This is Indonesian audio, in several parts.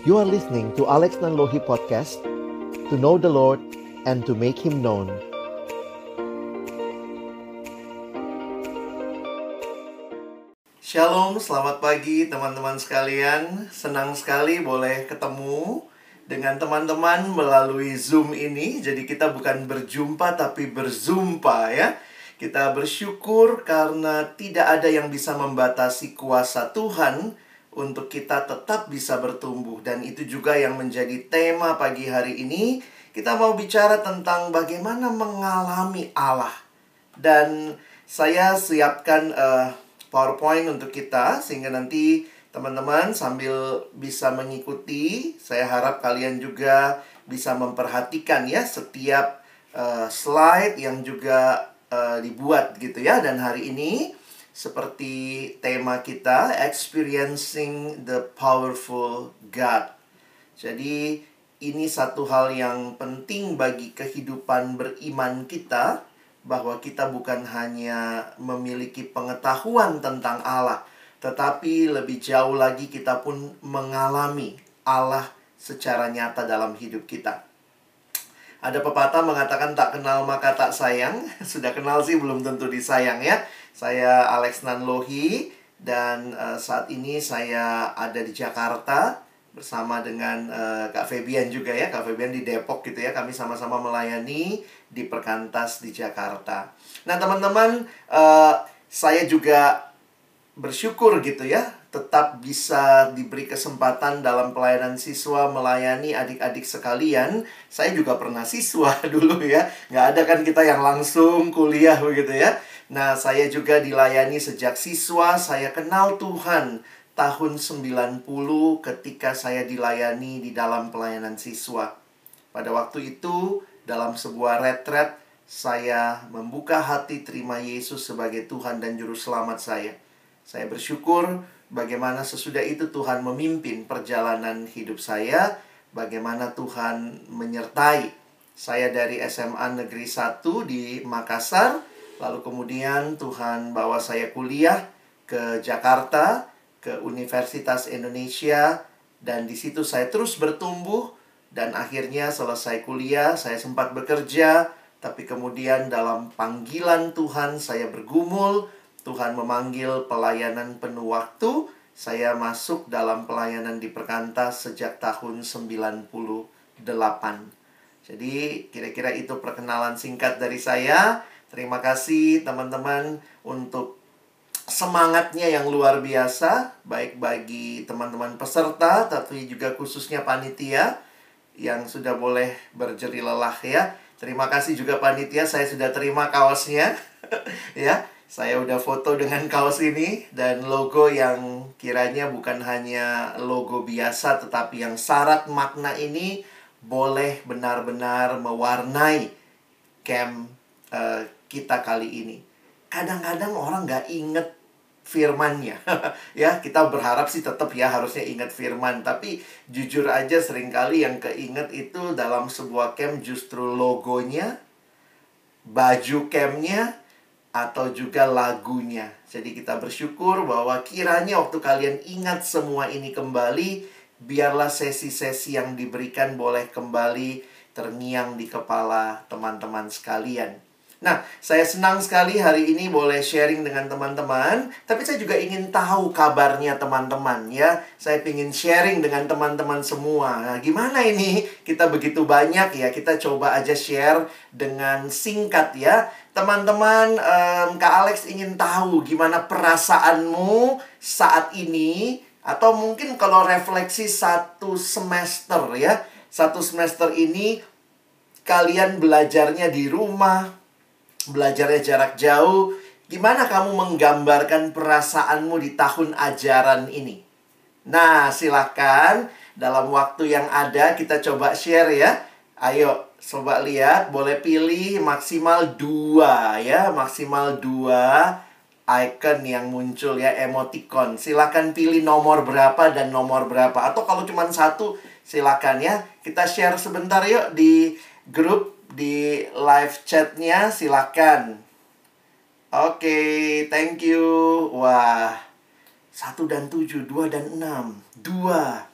You are listening to Alex Nanlohi Podcast To know the Lord and to make Him known Shalom, selamat pagi teman-teman sekalian. Senang sekali boleh ketemu dengan teman-teman melalui Zoom ini. Jadi kita bukan berjumpa tapi berzumpa ya. Kita bersyukur karena tidak ada yang bisa membatasi kuasa Tuhan untuk kita tetap bisa bertumbuh dan itu juga yang menjadi tema pagi hari ini. Kita mau bicara tentang bagaimana mengalami Allah. Dan saya siapkan uh, PowerPoint untuk kita sehingga nanti teman-teman sambil bisa mengikuti, saya harap kalian juga bisa memperhatikan ya setiap uh, slide yang juga uh, dibuat gitu ya. Dan hari ini seperti tema kita experiencing the powerful God. Jadi ini satu hal yang penting bagi kehidupan beriman kita bahwa kita bukan hanya memiliki pengetahuan tentang Allah, tetapi lebih jauh lagi kita pun mengalami Allah secara nyata dalam hidup kita. Ada pepatah mengatakan tak kenal maka tak sayang. Sudah kenal sih belum tentu disayang ya. Saya Alex Nanlohi dan uh, saat ini saya ada di Jakarta bersama dengan uh, Kak Febian juga ya Kak Febian di Depok gitu ya kami sama-sama melayani di Perkantas di Jakarta. Nah teman-teman uh, saya juga bersyukur gitu ya tetap bisa diberi kesempatan dalam pelayanan siswa melayani adik-adik sekalian. Saya juga pernah siswa dulu ya. Nggak ada kan kita yang langsung kuliah begitu ya. Nah, saya juga dilayani sejak siswa. Saya kenal Tuhan tahun 90 ketika saya dilayani di dalam pelayanan siswa. Pada waktu itu, dalam sebuah retret, saya membuka hati terima Yesus sebagai Tuhan dan Juru Selamat saya. Saya bersyukur bagaimana sesudah itu Tuhan memimpin perjalanan hidup saya, bagaimana Tuhan menyertai saya dari SMA Negeri 1 di Makassar, lalu kemudian Tuhan bawa saya kuliah ke Jakarta, ke Universitas Indonesia, dan di situ saya terus bertumbuh, dan akhirnya selesai kuliah, saya sempat bekerja, tapi kemudian dalam panggilan Tuhan saya bergumul, Tuhan memanggil pelayanan penuh waktu. Saya masuk dalam pelayanan di Perkantas sejak tahun 98. Jadi kira-kira itu perkenalan singkat dari saya. Terima kasih teman-teman untuk semangatnya yang luar biasa baik bagi teman-teman peserta tapi juga khususnya panitia yang sudah boleh berjeri lelah ya. Terima kasih juga panitia saya sudah terima kaosnya ya. Saya udah foto dengan kaos ini dan logo yang kiranya bukan hanya logo biasa tetapi yang syarat makna ini boleh benar-benar mewarnai camp uh, kita kali ini. Kadang-kadang orang nggak inget firmannya ya kita berharap sih tetap ya harusnya ingat firman tapi jujur aja sering kali yang keinget itu dalam sebuah camp justru logonya baju campnya atau juga lagunya. Jadi kita bersyukur bahwa kiranya waktu kalian ingat semua ini kembali, biarlah sesi-sesi yang diberikan boleh kembali terngiang di kepala teman-teman sekalian. Nah, saya senang sekali hari ini boleh sharing dengan teman-teman, tapi saya juga ingin tahu kabarnya teman-teman ya. Saya ingin sharing dengan teman-teman semua. Nah, gimana ini? Kita begitu banyak ya, kita coba aja share dengan singkat ya. Teman-teman, um, Kak Alex ingin tahu gimana perasaanmu saat ini atau mungkin kalau refleksi satu semester ya. Satu semester ini kalian belajarnya di rumah, belajarnya jarak jauh, gimana kamu menggambarkan perasaanmu di tahun ajaran ini? Nah, silakan dalam waktu yang ada kita coba share ya. Ayo, coba lihat, boleh pilih maksimal dua ya, maksimal dua icon yang muncul ya, emoticon. Silakan pilih nomor berapa dan nomor berapa. Atau kalau cuma satu, silakan ya. Kita share sebentar yuk di grup di live chatnya silakan. Oke, okay, thank you. Wah, satu dan tujuh, dua dan enam, dua.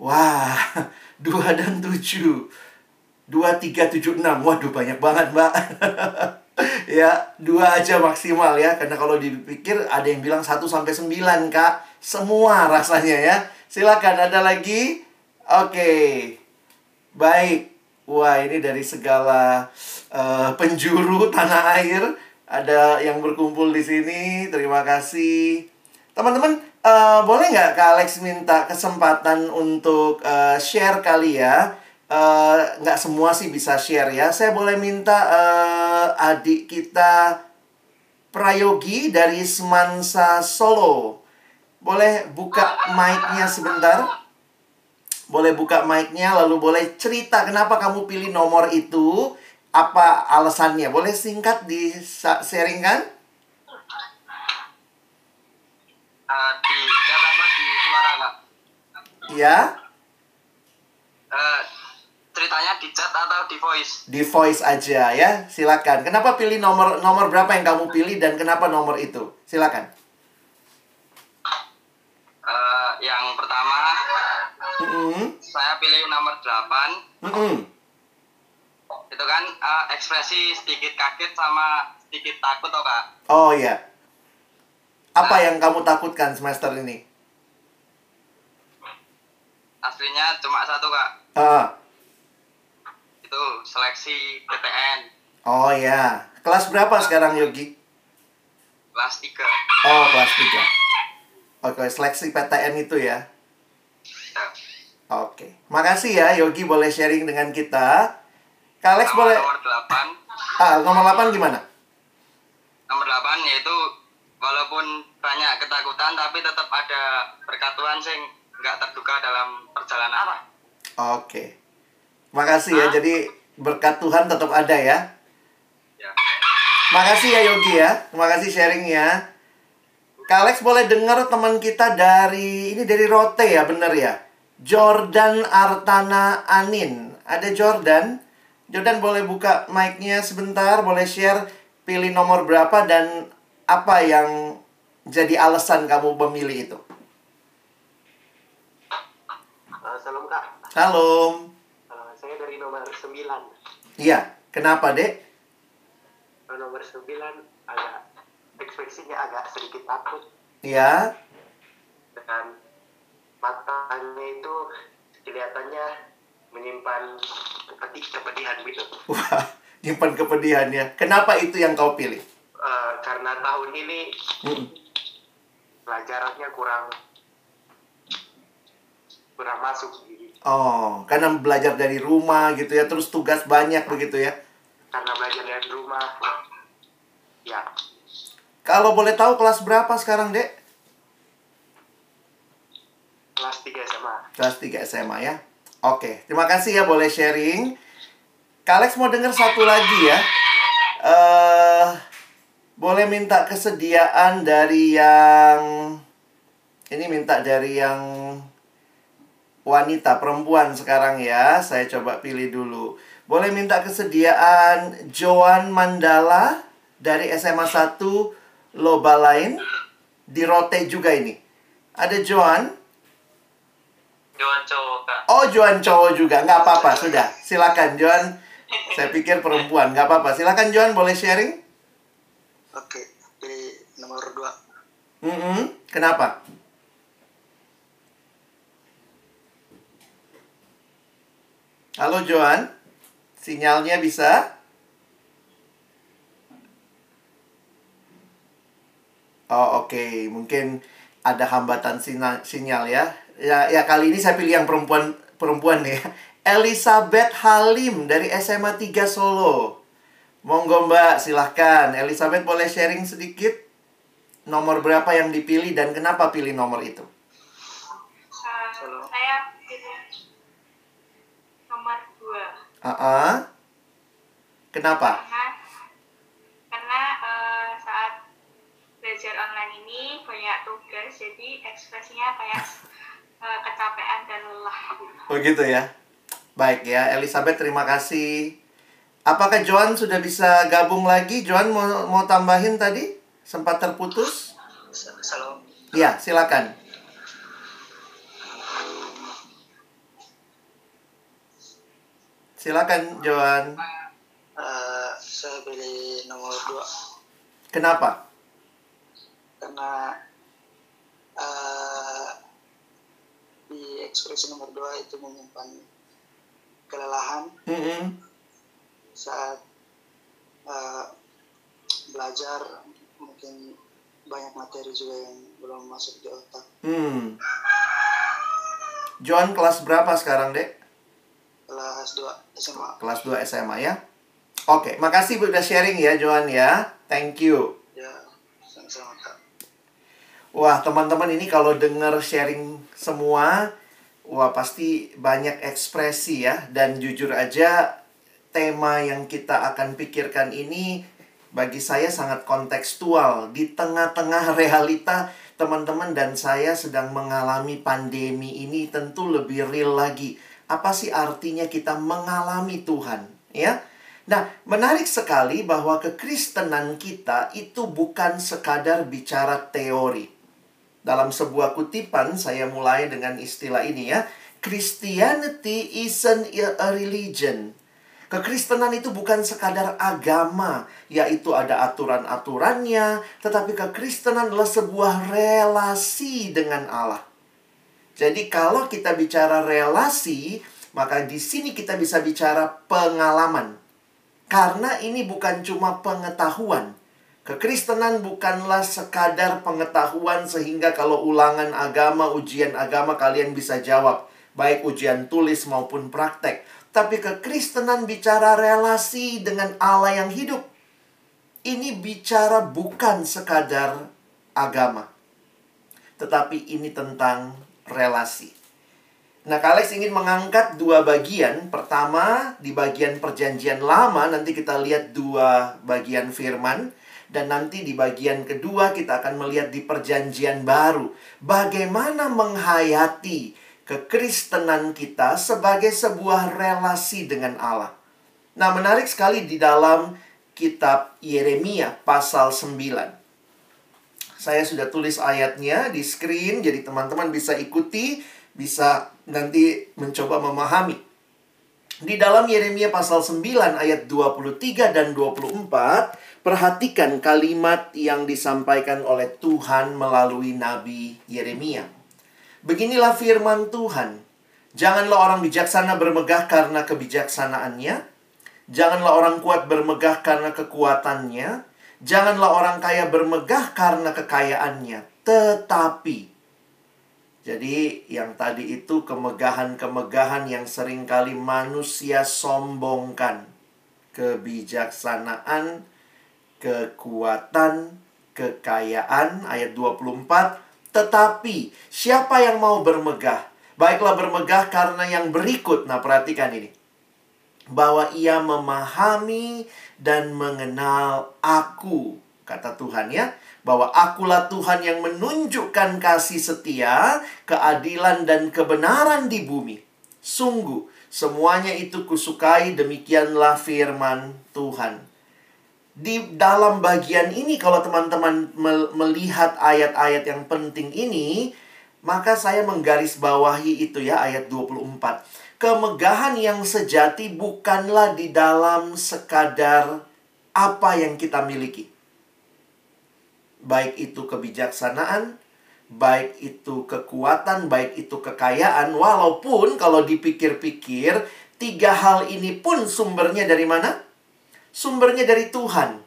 Wah, 2 dan 7. 2, 3, 7, 6. Waduh, banyak banget, Mbak. ya, dua aja maksimal ya. Karena kalau dipikir ada yang bilang 1 sampai 9, Kak. Semua rasanya ya. Silakan ada lagi. Oke. Baik. Wah, ini dari segala uh, penjuru tanah air ada yang berkumpul di sini. Terima kasih. Teman-teman, uh, boleh nggak Kak Alex minta kesempatan untuk uh, share kali ya? Uh, nggak semua sih bisa share ya. Saya boleh minta uh, adik kita Prayogi dari Semansa Solo. Boleh buka mic-nya sebentar? Boleh buka mic-nya lalu boleh cerita kenapa kamu pilih nomor itu apa alasannya? Boleh singkat di sharing kan? Uh, di apa di suara nggak? Iya. Uh, ceritanya di chat atau di voice? Di voice aja ya. Silakan. Kenapa pilih nomor nomor berapa yang kamu pilih dan kenapa nomor itu? Silakan. Uh, yang pertama, -hmm. saya pilih nomor 8. Mm -hmm. Itu kan uh, ekspresi sedikit kaget sama sedikit takut toh kak? Oh iya. Apa nah, yang kamu takutkan semester ini? Aslinya cuma satu kak. Uh. itu seleksi PTN oh iya. Kelas berapa sekarang Yogi? Kelas 3 oh kelas 3 oke seleksi PTN itu ya. Oke, makasih ya Yogi boleh sharing dengan kita. Kak Alex nomor, boleh nomor 8 ah nomor 8 gimana? Nomor 8 yaitu walaupun banyak ketakutan tapi tetap ada berkat Tuhan sing nggak terduga dalam perjalanan. Apa? Oke. Makasih ya jadi berkat Tuhan tetap ada ya. Ya. Makasih ya Yogi ya. Terima kasih sharingnya Kak Alex boleh dengar teman kita dari ini dari Rote ya bener ya Jordan Artana Anin ada Jordan Jordan boleh buka mic-nya sebentar, boleh share pilih nomor berapa dan apa yang jadi alasan kamu memilih itu? Uh, salam kak. Salam. Uh, saya dari nomor 9. Iya, kenapa dek? Uh, nomor 9 agak ekspresinya agak sedikit takut. Iya. Dan matanya itu kelihatannya menyimpan kepedihan gitu. Wah, nyimpan kepedihan ya. Kenapa itu yang kau pilih? Uh, karena tahun ini mm. pelajarannya kurang kurang masuk. Gitu. Oh, karena belajar dari rumah gitu ya, terus tugas banyak begitu ya? Karena belajar dari rumah, ya. Kalau boleh tahu kelas berapa sekarang, Dek? Kelas 3 SMA. Kelas 3 SMA ya. Oke, terima kasih ya boleh sharing. Kalex mau dengar satu lagi ya. Uh, boleh minta kesediaan dari yang ini minta dari yang wanita perempuan sekarang ya. Saya coba pilih dulu. Boleh minta kesediaan Joan Mandala dari SMA 1 Loba lain di Rote juga ini. Ada Joan? Joan cowok kak. Oh Joan cowok juga, nggak apa-apa sudah. Silakan Joan. Saya pikir perempuan, nggak apa-apa. Silakan Joan, boleh sharing? Oke, pilih nomor dua. Mm -hmm. Kenapa? Halo Joan, sinyalnya bisa? Oh oke, okay. mungkin ada hambatan sinyal, sinyal ya ya ya kali ini saya pilih yang perempuan perempuan ya. Elizabeth Halim dari SMA 3 Solo. Monggo Mbak, silahkan. Elizabeth boleh sharing sedikit nomor berapa yang dipilih dan kenapa pilih nomor itu? Uh, saya pilih nomor 2. Uh -uh. Kenapa? Karena, karena uh, saat belajar online ini banyak tugas, jadi ekspresinya kayak Eh, kecapean dan lelah. Oh gitu ya. Baik ya, Elizabeth terima kasih. Apakah Joan sudah bisa gabung lagi? Joan mau mau tambahin tadi? Sempat terputus? Salam. Ya, silakan. Silakan Johan. Eh, saya pilih nomor dua Kenapa? karena eh, di ekspresi nomor dua itu menyimpan kelelahan Mm-mm. saat eh, belajar mungkin banyak materi juga yang belum masuk di otak Hmm. Johan kelas berapa sekarang, Dek? kelas 2 SMA Kelas 2 SMA ya. Oke, makasih Bu udah sharing ya Johan ya. Thank you. ya sama-sama Wah, teman-teman ini kalau denger sharing semua, wah pasti banyak ekspresi ya. Dan jujur aja, tema yang kita akan pikirkan ini bagi saya sangat kontekstual. Di tengah-tengah realita, teman-teman dan saya sedang mengalami pandemi ini tentu lebih real lagi. Apa sih artinya kita mengalami Tuhan, ya? Nah, menarik sekali bahwa kekristenan kita itu bukan sekadar bicara teori. Dalam sebuah kutipan saya mulai dengan istilah ini ya. Christianity isn't a religion. Kekristenan itu bukan sekadar agama, yaitu ada aturan-aturannya, tetapi kekristenan adalah sebuah relasi dengan Allah. Jadi kalau kita bicara relasi, maka di sini kita bisa bicara pengalaman. Karena ini bukan cuma pengetahuan. Kekristenan bukanlah sekadar pengetahuan sehingga kalau ulangan agama, ujian agama kalian bisa jawab. Baik ujian tulis maupun praktek. Tapi kekristenan bicara relasi dengan Allah yang hidup. Ini bicara bukan sekadar agama. Tetapi ini tentang relasi. Nah, Kak Alex ingin mengangkat dua bagian. Pertama, di bagian perjanjian lama, nanti kita lihat dua bagian firman. Dan nanti di bagian kedua, kita akan melihat di perjanjian baru. Bagaimana menghayati kekristenan kita sebagai sebuah relasi dengan Allah. Nah, menarik sekali di dalam kitab Yeremia pasal 9. Saya sudah tulis ayatnya di screen, jadi teman-teman bisa ikuti, bisa nanti mencoba memahami. Di dalam Yeremia pasal 9 ayat 23 dan 24, perhatikan kalimat yang disampaikan oleh Tuhan melalui Nabi Yeremia. Beginilah firman Tuhan. Janganlah orang bijaksana bermegah karena kebijaksanaannya. Janganlah orang kuat bermegah karena kekuatannya. Janganlah orang kaya bermegah karena kekayaannya. Tetapi jadi yang tadi itu kemegahan-kemegahan yang sering kali manusia sombongkan. Kebijaksanaan, kekuatan, kekayaan ayat 24. Tetapi siapa yang mau bermegah? Baiklah bermegah karena yang berikut. Nah perhatikan ini. Bahwa ia memahami dan mengenal aku. Kata Tuhan ya bahwa akulah Tuhan yang menunjukkan kasih setia, keadilan dan kebenaran di bumi. Sungguh, semuanya itu kusukai, demikianlah firman Tuhan. Di dalam bagian ini kalau teman-teman melihat ayat-ayat yang penting ini, maka saya menggarisbawahi itu ya ayat 24. Kemegahan yang sejati bukanlah di dalam sekadar apa yang kita miliki baik itu kebijaksanaan, baik itu kekuatan, baik itu kekayaan, walaupun kalau dipikir-pikir, tiga hal ini pun sumbernya dari mana? Sumbernya dari Tuhan.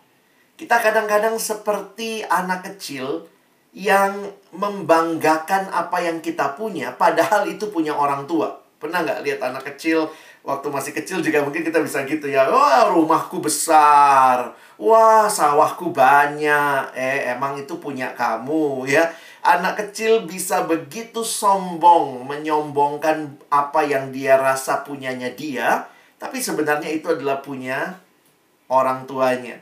Kita kadang-kadang seperti anak kecil yang membanggakan apa yang kita punya, padahal itu punya orang tua. Pernah nggak lihat anak kecil waktu masih kecil juga mungkin kita bisa gitu ya. Wah, rumahku besar. Wah, sawahku banyak. Eh, emang itu punya kamu ya. Anak kecil bisa begitu sombong menyombongkan apa yang dia rasa punyanya dia, tapi sebenarnya itu adalah punya orang tuanya.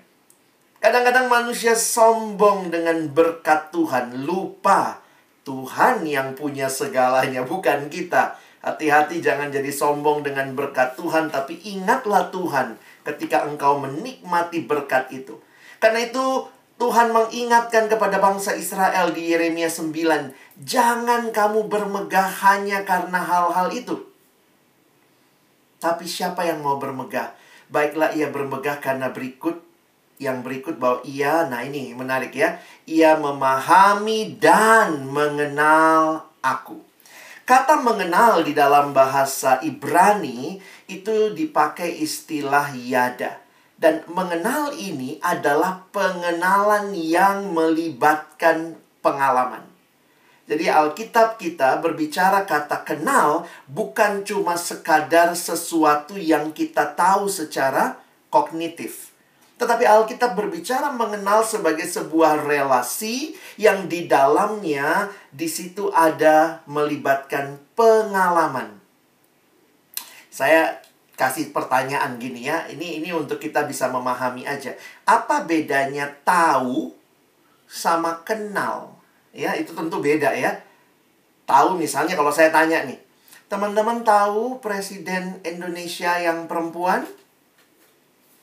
Kadang-kadang manusia sombong dengan berkat Tuhan, lupa Tuhan yang punya segalanya, bukan kita. Hati-hati jangan jadi sombong dengan berkat Tuhan, tapi ingatlah Tuhan ketika engkau menikmati berkat itu. Karena itu Tuhan mengingatkan kepada bangsa Israel di Yeremia 9, jangan kamu bermegah hanya karena hal-hal itu. Tapi siapa yang mau bermegah? Baiklah ia bermegah karena berikut yang berikut bahwa ia, nah ini menarik ya, ia memahami dan mengenal aku. Kata mengenal di dalam bahasa Ibrani itu dipakai istilah yada. Dan mengenal ini adalah pengenalan yang melibatkan pengalaman. Jadi Alkitab kita berbicara kata kenal bukan cuma sekadar sesuatu yang kita tahu secara kognitif. Tetapi Alkitab berbicara mengenal sebagai sebuah relasi yang di dalamnya di situ ada melibatkan pengalaman. Saya kasih pertanyaan gini ya. Ini ini untuk kita bisa memahami aja. Apa bedanya tahu sama kenal? Ya, itu tentu beda ya. Tahu misalnya kalau saya tanya nih, teman-teman tahu presiden Indonesia yang perempuan?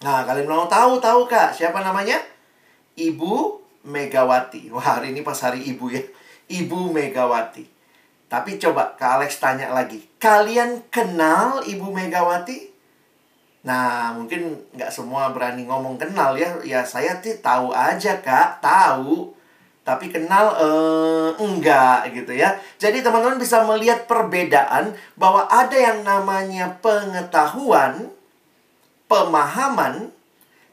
Nah, kalian mau tahu, tahu Kak, siapa namanya? Ibu Megawati. Wah, hari ini pas hari Ibu ya. Ibu Megawati. Tapi coba Kak Alex tanya lagi. Kalian kenal Ibu Megawati? Nah, mungkin nggak semua berani ngomong kenal ya. Ya, saya sih tahu aja, Kak. Tahu. Tapi kenal eh, enggak gitu ya. Jadi teman-teman bisa melihat perbedaan bahwa ada yang namanya pengetahuan, pemahaman,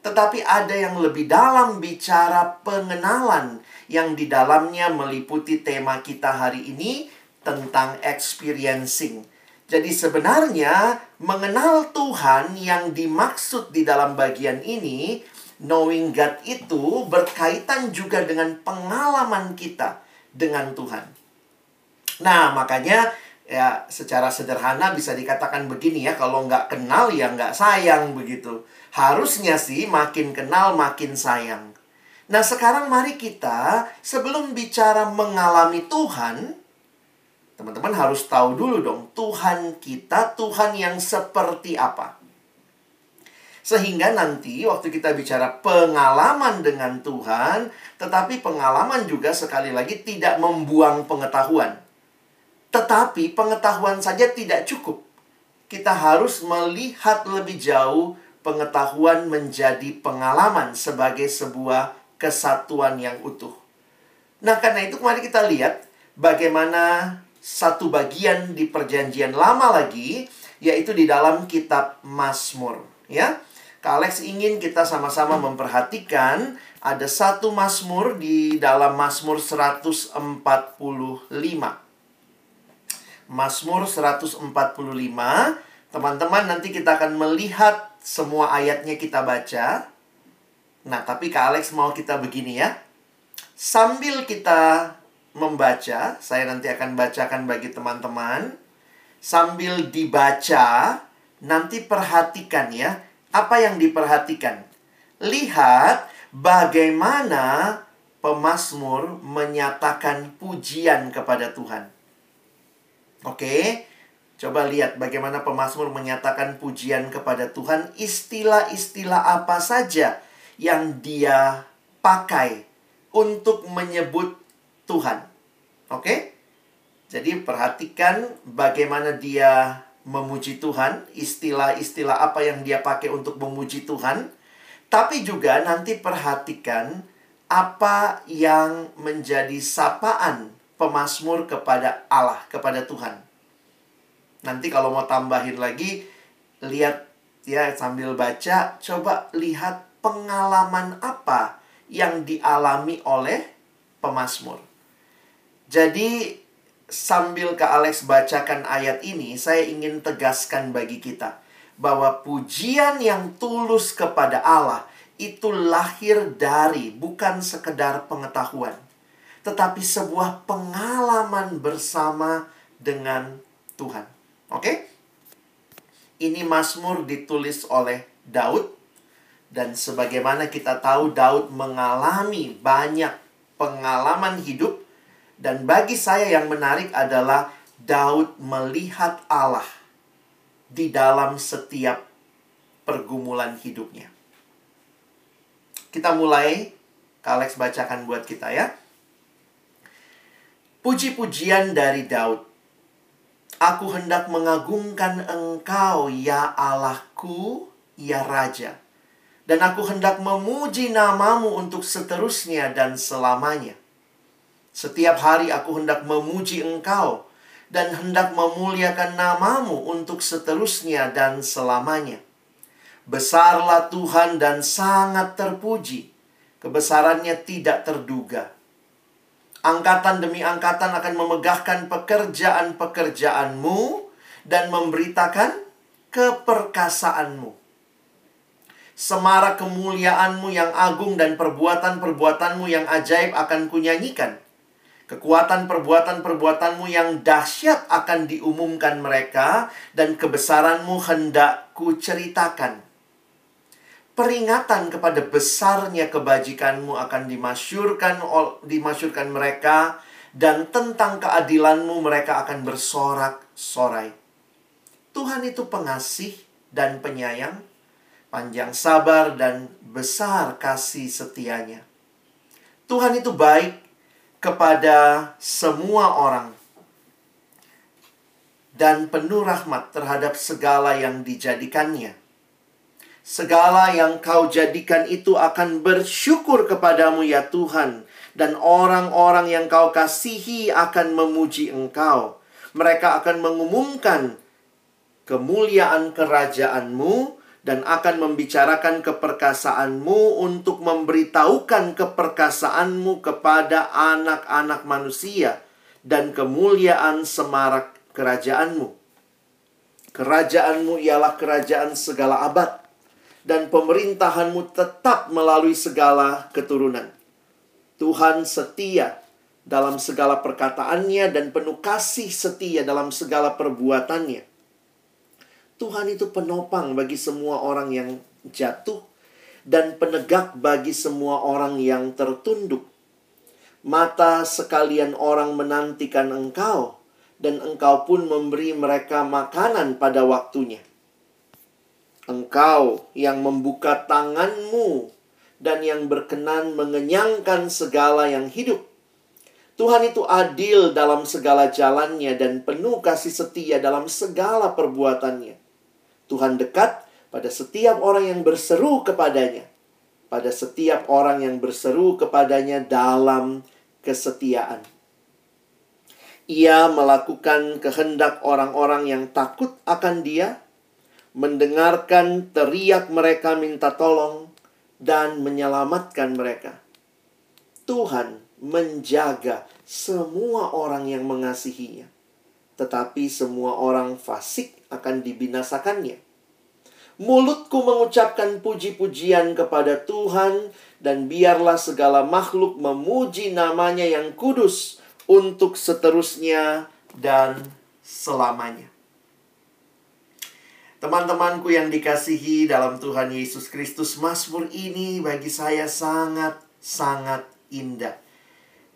tetapi ada yang lebih dalam bicara pengenalan yang di dalamnya meliputi tema kita hari ini tentang experiencing. Jadi sebenarnya mengenal Tuhan yang dimaksud di dalam bagian ini knowing God itu berkaitan juga dengan pengalaman kita dengan Tuhan. Nah, makanya ya secara sederhana bisa dikatakan begini ya, kalau nggak kenal ya nggak sayang begitu. Harusnya sih makin kenal makin sayang. Nah sekarang mari kita sebelum bicara mengalami Tuhan, teman-teman harus tahu dulu dong Tuhan kita, Tuhan yang seperti apa. Sehingga nanti waktu kita bicara pengalaman dengan Tuhan, tetapi pengalaman juga sekali lagi tidak membuang pengetahuan. Tetapi pengetahuan saja tidak cukup. Kita harus melihat lebih jauh pengetahuan menjadi pengalaman sebagai sebuah kesatuan yang utuh. Nah, karena itu mari kita lihat bagaimana satu bagian di perjanjian lama lagi yaitu di dalam kitab Mazmur, ya. Kak Alex ingin kita sama-sama memperhatikan ada satu Mazmur di dalam Mazmur 145. Mazmur 145. Teman-teman nanti kita akan melihat semua ayatnya kita baca. Nah, tapi Kak Alex mau kita begini ya. Sambil kita membaca, saya nanti akan bacakan bagi teman-teman. Sambil dibaca, nanti perhatikan ya apa yang diperhatikan? Lihat bagaimana pemazmur menyatakan pujian kepada Tuhan. Oke, coba lihat bagaimana pemazmur menyatakan pujian kepada Tuhan. Istilah-istilah apa saja yang dia pakai untuk menyebut Tuhan. Oke, jadi perhatikan bagaimana dia memuji Tuhan, istilah-istilah apa yang dia pakai untuk memuji Tuhan, tapi juga nanti perhatikan apa yang menjadi sapaan pemazmur kepada Allah, kepada Tuhan. Nanti kalau mau tambahin lagi, lihat ya sambil baca, coba lihat pengalaman apa yang dialami oleh pemazmur. Jadi sambil Kak Alex bacakan ayat ini, saya ingin tegaskan bagi kita bahwa pujian yang tulus kepada Allah itu lahir dari bukan sekedar pengetahuan, tetapi sebuah pengalaman bersama dengan Tuhan. Oke? Ini Mazmur ditulis oleh Daud dan sebagaimana kita tahu Daud mengalami banyak pengalaman hidup dan bagi saya yang menarik adalah Daud melihat Allah di dalam setiap pergumulan hidupnya. Kita mulai, Kalex bacakan buat kita ya. Puji-pujian dari Daud. Aku hendak mengagungkan Engkau, ya Allahku, ya Raja. Dan aku hendak memuji namamu untuk seterusnya dan selamanya. Setiap hari aku hendak memuji Engkau dan hendak memuliakan namamu untuk seterusnya dan selamanya. Besarlah Tuhan dan sangat terpuji. Kebesarannya tidak terduga. Angkatan demi angkatan akan memegahkan pekerjaan-pekerjaanmu dan memberitakan keperkasaanmu. Semarak kemuliaanmu yang agung dan perbuatan-perbuatanmu yang ajaib akan kunyanyikan. Kekuatan perbuatan-perbuatanmu yang dahsyat akan diumumkan mereka dan kebesaranmu hendak kuceritakan. Peringatan kepada besarnya kebajikanmu akan dimasyurkan dimasyurkan mereka dan tentang keadilanmu mereka akan bersorak-sorai. Tuhan itu pengasih dan penyayang, panjang sabar dan besar kasih setianya. Tuhan itu baik kepada semua orang dan penuh rahmat terhadap segala yang dijadikannya. Segala yang kau jadikan itu akan bersyukur kepadamu ya Tuhan dan orang-orang yang kau kasihi akan memuji engkau. Mereka akan mengumumkan kemuliaan kerajaanmu dan akan membicarakan keperkasaanmu untuk memberitahukan keperkasaanmu kepada anak-anak manusia dan kemuliaan semarak kerajaanmu. Kerajaanmu ialah kerajaan segala abad dan pemerintahanmu tetap melalui segala keturunan. Tuhan setia dalam segala perkataannya dan penuh kasih setia dalam segala perbuatannya Tuhan itu penopang bagi semua orang yang jatuh dan penegak bagi semua orang yang tertunduk. Mata sekalian orang menantikan engkau, dan engkau pun memberi mereka makanan pada waktunya. Engkau yang membuka tanganmu dan yang berkenan mengenyangkan segala yang hidup. Tuhan itu adil dalam segala jalannya dan penuh kasih setia dalam segala perbuatannya. Tuhan dekat pada setiap orang yang berseru kepadanya. Pada setiap orang yang berseru kepadanya dalam kesetiaan. Ia melakukan kehendak orang-orang yang takut akan dia, mendengarkan teriak mereka minta tolong, dan menyelamatkan mereka. Tuhan menjaga semua orang yang mengasihinya tetapi semua orang fasik akan dibinasakannya. Mulutku mengucapkan puji-pujian kepada Tuhan, dan biarlah segala makhluk memuji namanya yang kudus untuk seterusnya dan selamanya. Teman-temanku yang dikasihi dalam Tuhan Yesus Kristus, Mazmur ini bagi saya sangat-sangat indah.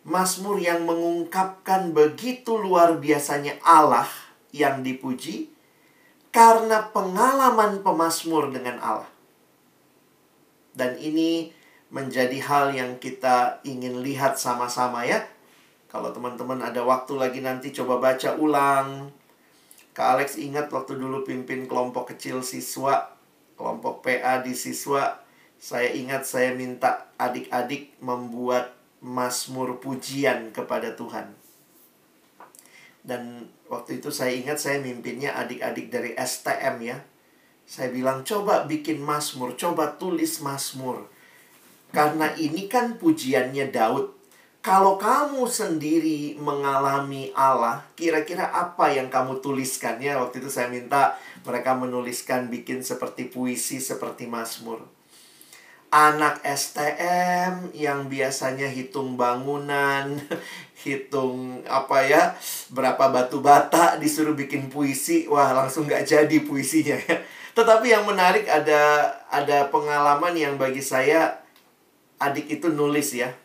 Mazmur yang mengungkapkan begitu luar biasanya Allah yang dipuji karena pengalaman pemazmur dengan Allah. Dan ini menjadi hal yang kita ingin lihat sama-sama ya. Kalau teman-teman ada waktu lagi nanti coba baca ulang. Kak Alex ingat waktu dulu pimpin kelompok kecil siswa, kelompok PA di siswa, saya ingat saya minta adik-adik membuat Mazmur pujian kepada Tuhan. Dan waktu itu saya ingat saya mimpinnya adik-adik dari STM ya. Saya bilang coba bikin Mazmur, coba tulis Mazmur. Karena ini kan pujiannya Daud. Kalau kamu sendiri mengalami Allah, kira-kira apa yang kamu tuliskan ya? Waktu itu saya minta mereka menuliskan bikin seperti puisi, seperti Mazmur anak STM yang biasanya hitung bangunan, hitung apa ya, berapa batu bata disuruh bikin puisi, wah langsung nggak jadi puisinya ya. Tetapi yang menarik ada ada pengalaman yang bagi saya adik itu nulis ya.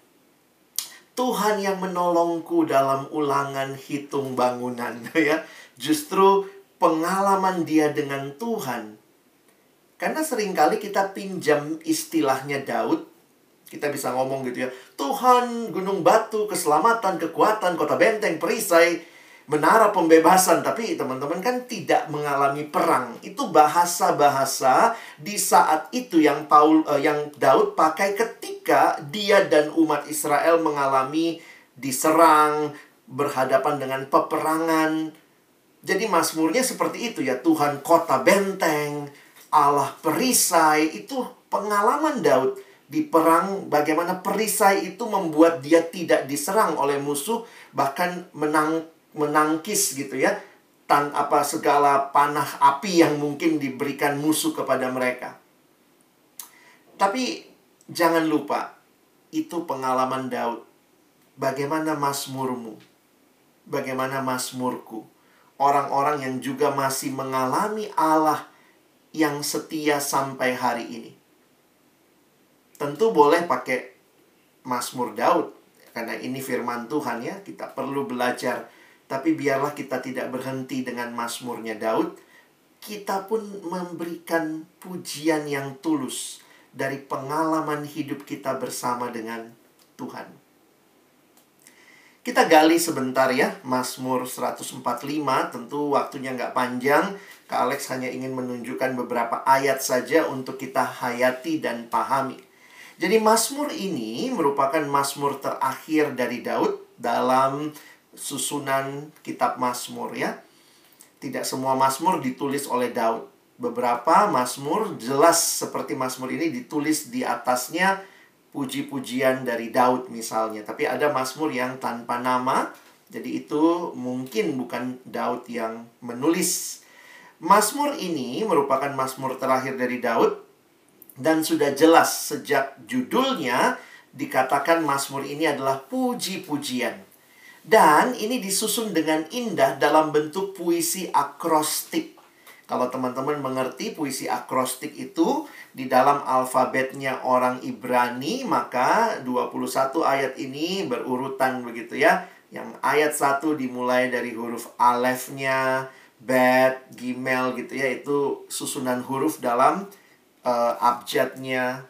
Tuhan yang menolongku dalam ulangan hitung bangunan ya. Justru pengalaman dia dengan Tuhan karena sering kali kita pinjam istilahnya Daud. Kita bisa ngomong gitu ya. Tuhan, gunung batu, keselamatan, kekuatan, kota benteng, perisai. menara pembebasan, tapi teman-teman kan tidak mengalami perang. Itu bahasa-bahasa di saat itu yang Paul uh, yang Daud pakai ketika dia dan umat Israel mengalami diserang, berhadapan dengan peperangan. Jadi mazmurnya seperti itu ya, Tuhan kota benteng, Allah perisai, itu pengalaman Daud di perang bagaimana perisai itu membuat dia tidak diserang oleh musuh bahkan menang menangkis gitu ya tan apa segala panah api yang mungkin diberikan musuh kepada mereka. Tapi jangan lupa itu pengalaman Daud. Bagaimana masmurmu? Bagaimana masmurku? Orang-orang yang juga masih mengalami Allah yang setia sampai hari ini. Tentu boleh pakai Mazmur Daud karena ini firman Tuhan ya, kita perlu belajar tapi biarlah kita tidak berhenti dengan Mazmurnya Daud. Kita pun memberikan pujian yang tulus dari pengalaman hidup kita bersama dengan Tuhan. Kita gali sebentar ya, Mazmur 145, tentu waktunya nggak panjang. Kak Alex hanya ingin menunjukkan beberapa ayat saja untuk kita hayati dan pahami. Jadi Mazmur ini merupakan Mazmur terakhir dari Daud dalam susunan kitab Mazmur ya. Tidak semua Mazmur ditulis oleh Daud. Beberapa Mazmur jelas seperti Mazmur ini ditulis di atasnya puji-pujian dari Daud misalnya. Tapi ada Mazmur yang tanpa nama. Jadi itu mungkin bukan Daud yang menulis. Mazmur ini merupakan Mazmur terakhir dari Daud dan sudah jelas sejak judulnya dikatakan Mazmur ini adalah puji-pujian. Dan ini disusun dengan indah dalam bentuk puisi akrostik. Kalau teman-teman mengerti puisi akrostik itu di dalam alfabetnya orang Ibrani, maka 21 ayat ini berurutan begitu ya. Yang ayat 1 dimulai dari huruf alefnya, bet, gimel gitu ya. Itu susunan huruf dalam uh, abjadnya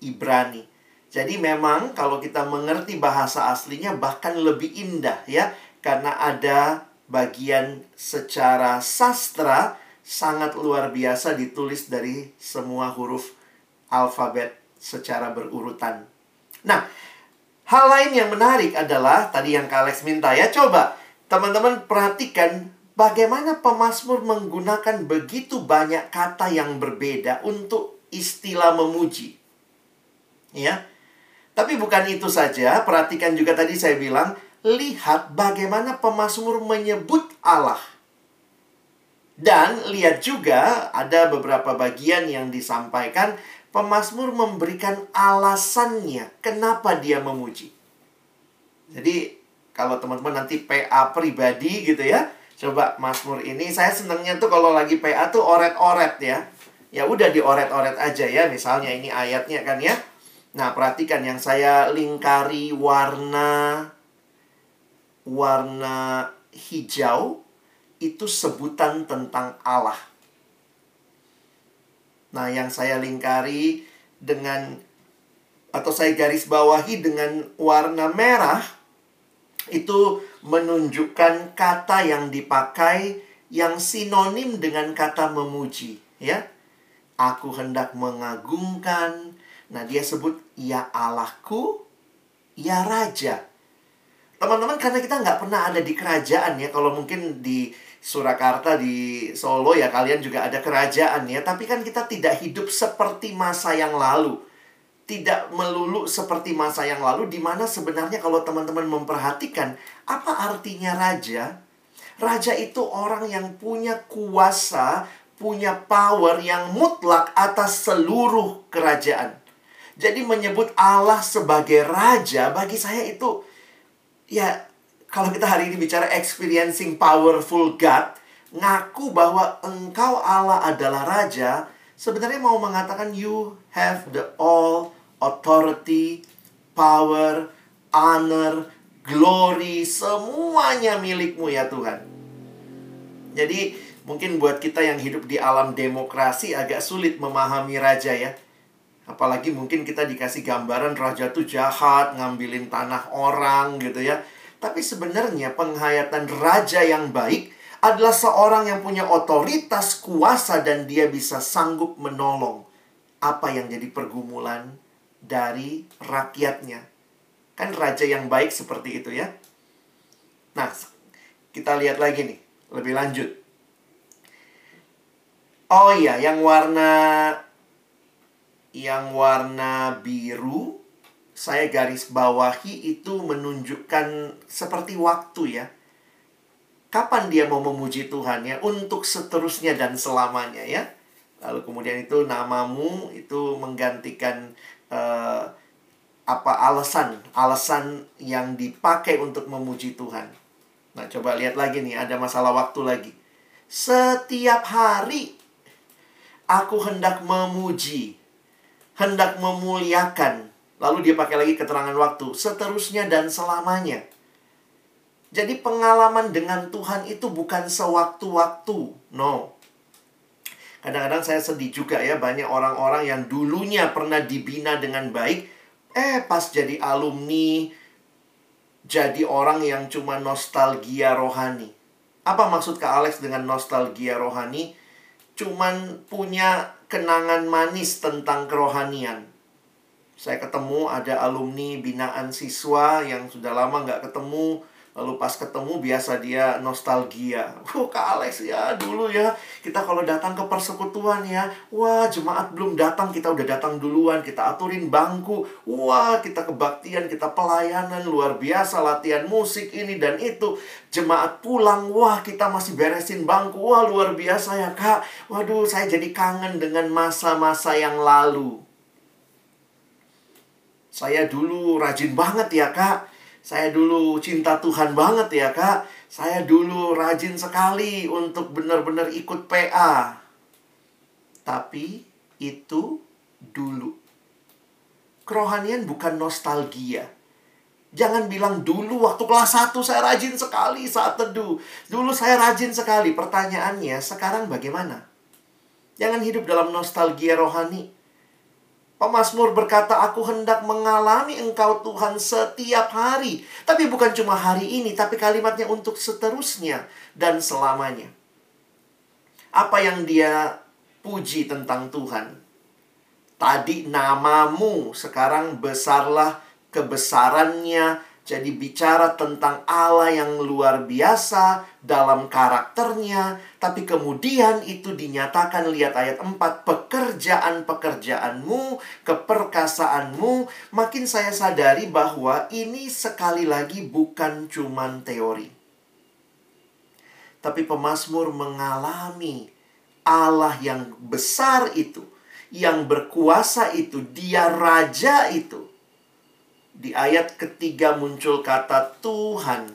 Ibrani. Jadi memang kalau kita mengerti bahasa aslinya bahkan lebih indah ya karena ada bagian secara sastra sangat luar biasa ditulis dari semua huruf alfabet secara berurutan. Nah, hal lain yang menarik adalah tadi yang Kalex minta ya coba teman-teman perhatikan bagaimana pemazmur menggunakan begitu banyak kata yang berbeda untuk istilah memuji. Ya. Tapi bukan itu saja, perhatikan juga tadi saya bilang, lihat bagaimana pemazmur menyebut Allah. Dan lihat juga ada beberapa bagian yang disampaikan pemazmur memberikan alasannya kenapa dia memuji. Jadi kalau teman-teman nanti PA pribadi gitu ya, coba Mazmur ini saya senangnya tuh kalau lagi PA tuh oret-oret ya. Ya udah dioret-oret aja ya, misalnya ini ayatnya kan ya. Nah, perhatikan yang saya lingkari warna warna hijau itu sebutan tentang Allah. Nah, yang saya lingkari dengan atau saya garis bawahi dengan warna merah itu menunjukkan kata yang dipakai yang sinonim dengan kata memuji, ya. Aku hendak mengagungkan, Nah, dia sebut ya Allahku, ya Raja. Teman-teman, karena kita nggak pernah ada di kerajaan ya, kalau mungkin di Surakarta, di Solo ya kalian juga ada kerajaan ya, tapi kan kita tidak hidup seperti masa yang lalu. Tidak melulu seperti masa yang lalu, di mana sebenarnya kalau teman-teman memperhatikan, apa artinya raja? Raja itu orang yang punya kuasa, punya power yang mutlak atas seluruh kerajaan. Jadi menyebut Allah sebagai raja bagi saya itu ya kalau kita hari ini bicara experiencing powerful God, ngaku bahwa engkau Allah adalah raja, sebenarnya mau mengatakan you have the all authority, power, honor, glory, semuanya milikmu ya Tuhan. Jadi mungkin buat kita yang hidup di alam demokrasi agak sulit memahami raja ya. Apalagi mungkin kita dikasih gambaran raja tuh jahat, ngambilin tanah orang gitu ya. Tapi sebenarnya penghayatan raja yang baik adalah seorang yang punya otoritas, kuasa, dan dia bisa sanggup menolong apa yang jadi pergumulan dari rakyatnya. Kan raja yang baik seperti itu ya. Nah, kita lihat lagi nih, lebih lanjut. Oh iya, yang warna yang warna biru saya garis bawahi itu menunjukkan seperti waktu ya. Kapan dia mau memuji Tuhan ya? Untuk seterusnya dan selamanya ya. Lalu kemudian itu namamu itu menggantikan uh, apa alasan alasan yang dipakai untuk memuji Tuhan. Nah, coba lihat lagi nih, ada masalah waktu lagi. Setiap hari aku hendak memuji, hendak memuliakan Lalu dia pakai lagi keterangan waktu, seterusnya dan selamanya. Jadi pengalaman dengan Tuhan itu bukan sewaktu-waktu. No. Kadang-kadang saya sedih juga ya, banyak orang-orang yang dulunya pernah dibina dengan baik, eh pas jadi alumni, jadi orang yang cuma nostalgia rohani. Apa maksud Kak Alex dengan nostalgia rohani? Cuman punya kenangan manis tentang kerohanian saya ketemu ada alumni binaan siswa yang sudah lama nggak ketemu. Lalu pas ketemu biasa dia nostalgia. Wah, Kak Alex ya dulu ya. Kita kalau datang ke persekutuan ya. Wah, jemaat belum datang, kita udah datang duluan. Kita aturin bangku. Wah, kita kebaktian, kita pelayanan. Luar biasa latihan musik ini dan itu. Jemaat pulang, wah kita masih beresin bangku. Wah, luar biasa ya Kak. Waduh, saya jadi kangen dengan masa-masa yang lalu. Saya dulu rajin banget ya kak. Saya dulu cinta Tuhan banget ya kak. Saya dulu rajin sekali untuk benar-benar ikut PA. Tapi itu dulu. Kerohanian bukan nostalgia. Jangan bilang dulu waktu kelas 1 saya rajin sekali saat teduh. Dulu saya rajin sekali. Pertanyaannya, sekarang bagaimana? Jangan hidup dalam nostalgia rohani. Pemasmur berkata, aku hendak mengalami engkau Tuhan setiap hari. Tapi bukan cuma hari ini, tapi kalimatnya untuk seterusnya dan selamanya. Apa yang dia puji tentang Tuhan? Tadi namamu, sekarang besarlah kebesarannya, jadi bicara tentang Allah yang luar biasa dalam karakternya, tapi kemudian itu dinyatakan lihat ayat 4 pekerjaan-pekerjaanmu, keperkasaanmu, makin saya sadari bahwa ini sekali lagi bukan cuman teori. Tapi pemazmur mengalami Allah yang besar itu, yang berkuasa itu, dia raja itu di ayat ketiga muncul kata Tuhan.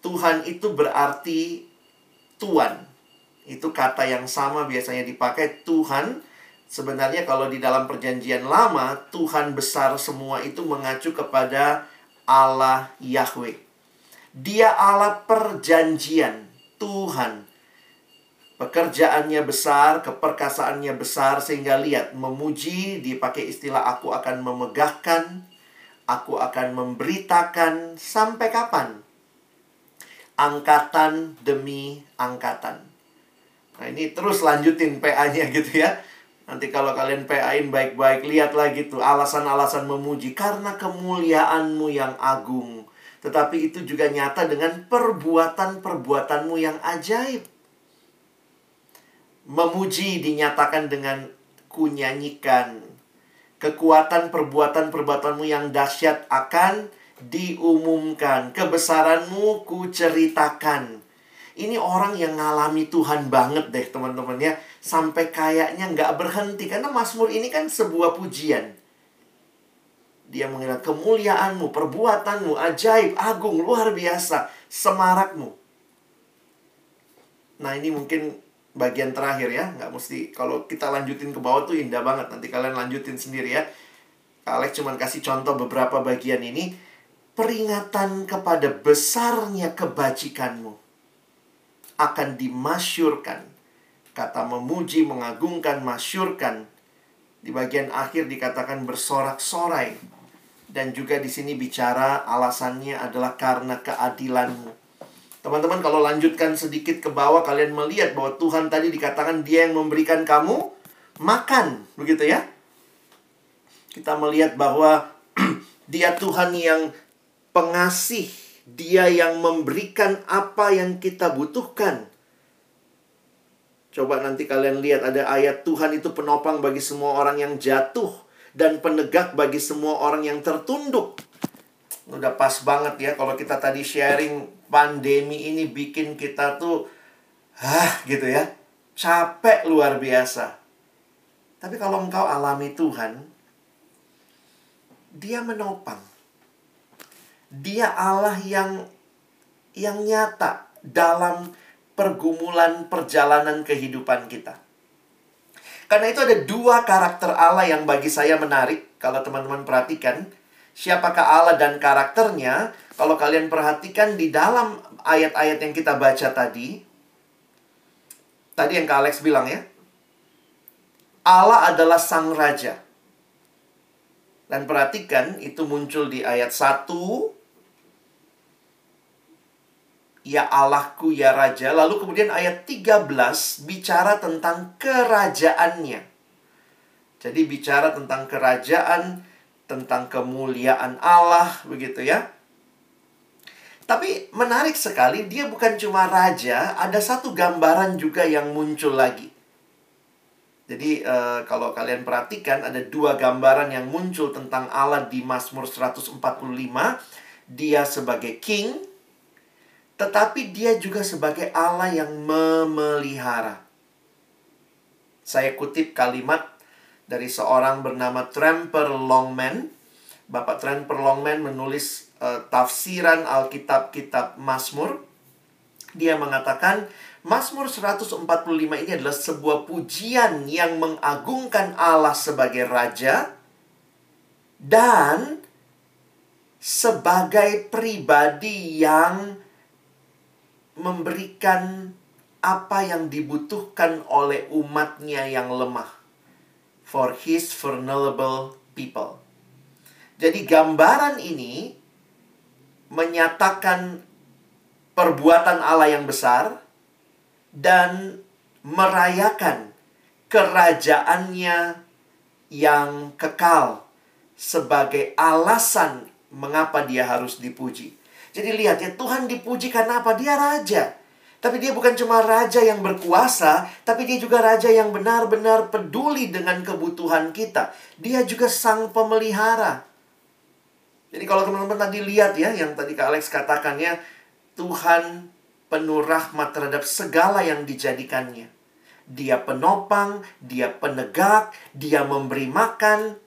Tuhan itu berarti Tuhan. Itu kata yang sama biasanya dipakai Tuhan. Sebenarnya kalau di dalam perjanjian lama, Tuhan besar semua itu mengacu kepada Allah Yahweh. Dia Allah perjanjian, Tuhan. Pekerjaannya besar, keperkasaannya besar, sehingga lihat, memuji, dipakai istilah aku akan memegahkan, Aku akan memberitakan sampai kapan? Angkatan demi angkatan. Nah, ini terus lanjutin PA-nya gitu ya. Nanti kalau kalian PA-in baik-baik, lihat lagi tuh alasan-alasan memuji. Karena kemuliaanmu yang agung. Tetapi itu juga nyata dengan perbuatan-perbuatanmu yang ajaib. Memuji dinyatakan dengan kunyanyikan, Kekuatan perbuatan-perbuatanmu yang dahsyat akan diumumkan. Kebesaranmu ku ceritakan. Ini orang yang ngalami Tuhan banget deh teman-teman ya. Sampai kayaknya nggak berhenti. Karena Mazmur ini kan sebuah pujian. Dia mengira kemuliaanmu, perbuatanmu, ajaib, agung, luar biasa. Semarakmu. Nah ini mungkin bagian terakhir ya nggak mesti. Kalau kita lanjutin ke bawah tuh indah banget. Nanti kalian lanjutin sendiri ya. Alex cuma kasih contoh beberapa bagian ini. Peringatan kepada besarnya kebajikanmu akan dimasyurkan. Kata memuji mengagungkan masyurkan. Di bagian akhir dikatakan bersorak-sorai. Dan juga di sini bicara alasannya adalah karena keadilanmu. Teman-teman kalau lanjutkan sedikit ke bawah kalian melihat bahwa Tuhan tadi dikatakan dia yang memberikan kamu makan, begitu ya? Kita melihat bahwa dia Tuhan yang pengasih, dia yang memberikan apa yang kita butuhkan. Coba nanti kalian lihat ada ayat Tuhan itu penopang bagi semua orang yang jatuh dan penegak bagi semua orang yang tertunduk. Udah pas banget ya kalau kita tadi sharing pandemi ini bikin kita tuh hah gitu ya. Capek luar biasa. Tapi kalau engkau alami Tuhan, dia menopang. Dia Allah yang yang nyata dalam pergumulan perjalanan kehidupan kita. Karena itu ada dua karakter Allah yang bagi saya menarik kalau teman-teman perhatikan. Siapakah Allah dan karakternya? Kalau kalian perhatikan di dalam ayat-ayat yang kita baca tadi, tadi yang Kak Alex bilang ya, Allah adalah sang raja. Dan perhatikan itu muncul di ayat 1 Ya Allahku, ya Raja. Lalu kemudian ayat 13 bicara tentang kerajaannya. Jadi bicara tentang kerajaan, tentang kemuliaan Allah, begitu ya. Tapi menarik sekali, dia bukan cuma raja, ada satu gambaran juga yang muncul lagi. Jadi uh, kalau kalian perhatikan ada dua gambaran yang muncul tentang Allah di Mazmur 145. Dia sebagai king, tetapi dia juga sebagai Allah yang memelihara. Saya kutip kalimat dari seorang bernama Tramper Longman. Bapak Tramper Longman menulis uh, tafsiran Alkitab-kitab Mazmur. Dia mengatakan, Mazmur 145 ini adalah sebuah pujian yang mengagungkan Allah sebagai raja dan sebagai pribadi yang memberikan apa yang dibutuhkan oleh umatnya yang lemah. For his vulnerable people. Jadi gambaran ini menyatakan perbuatan Allah yang besar dan merayakan kerajaannya yang kekal sebagai alasan mengapa dia harus dipuji. Jadi lihat ya, Tuhan dipuji karena apa? Dia raja. Tapi dia bukan cuma raja yang berkuasa, tapi dia juga raja yang benar-benar peduli dengan kebutuhan kita. Dia juga sang pemelihara. Jadi kalau teman-teman tadi lihat ya, yang tadi Kak Alex katakan ya, Tuhan penuh rahmat terhadap segala yang dijadikannya. Dia penopang, dia penegak, dia memberi makan,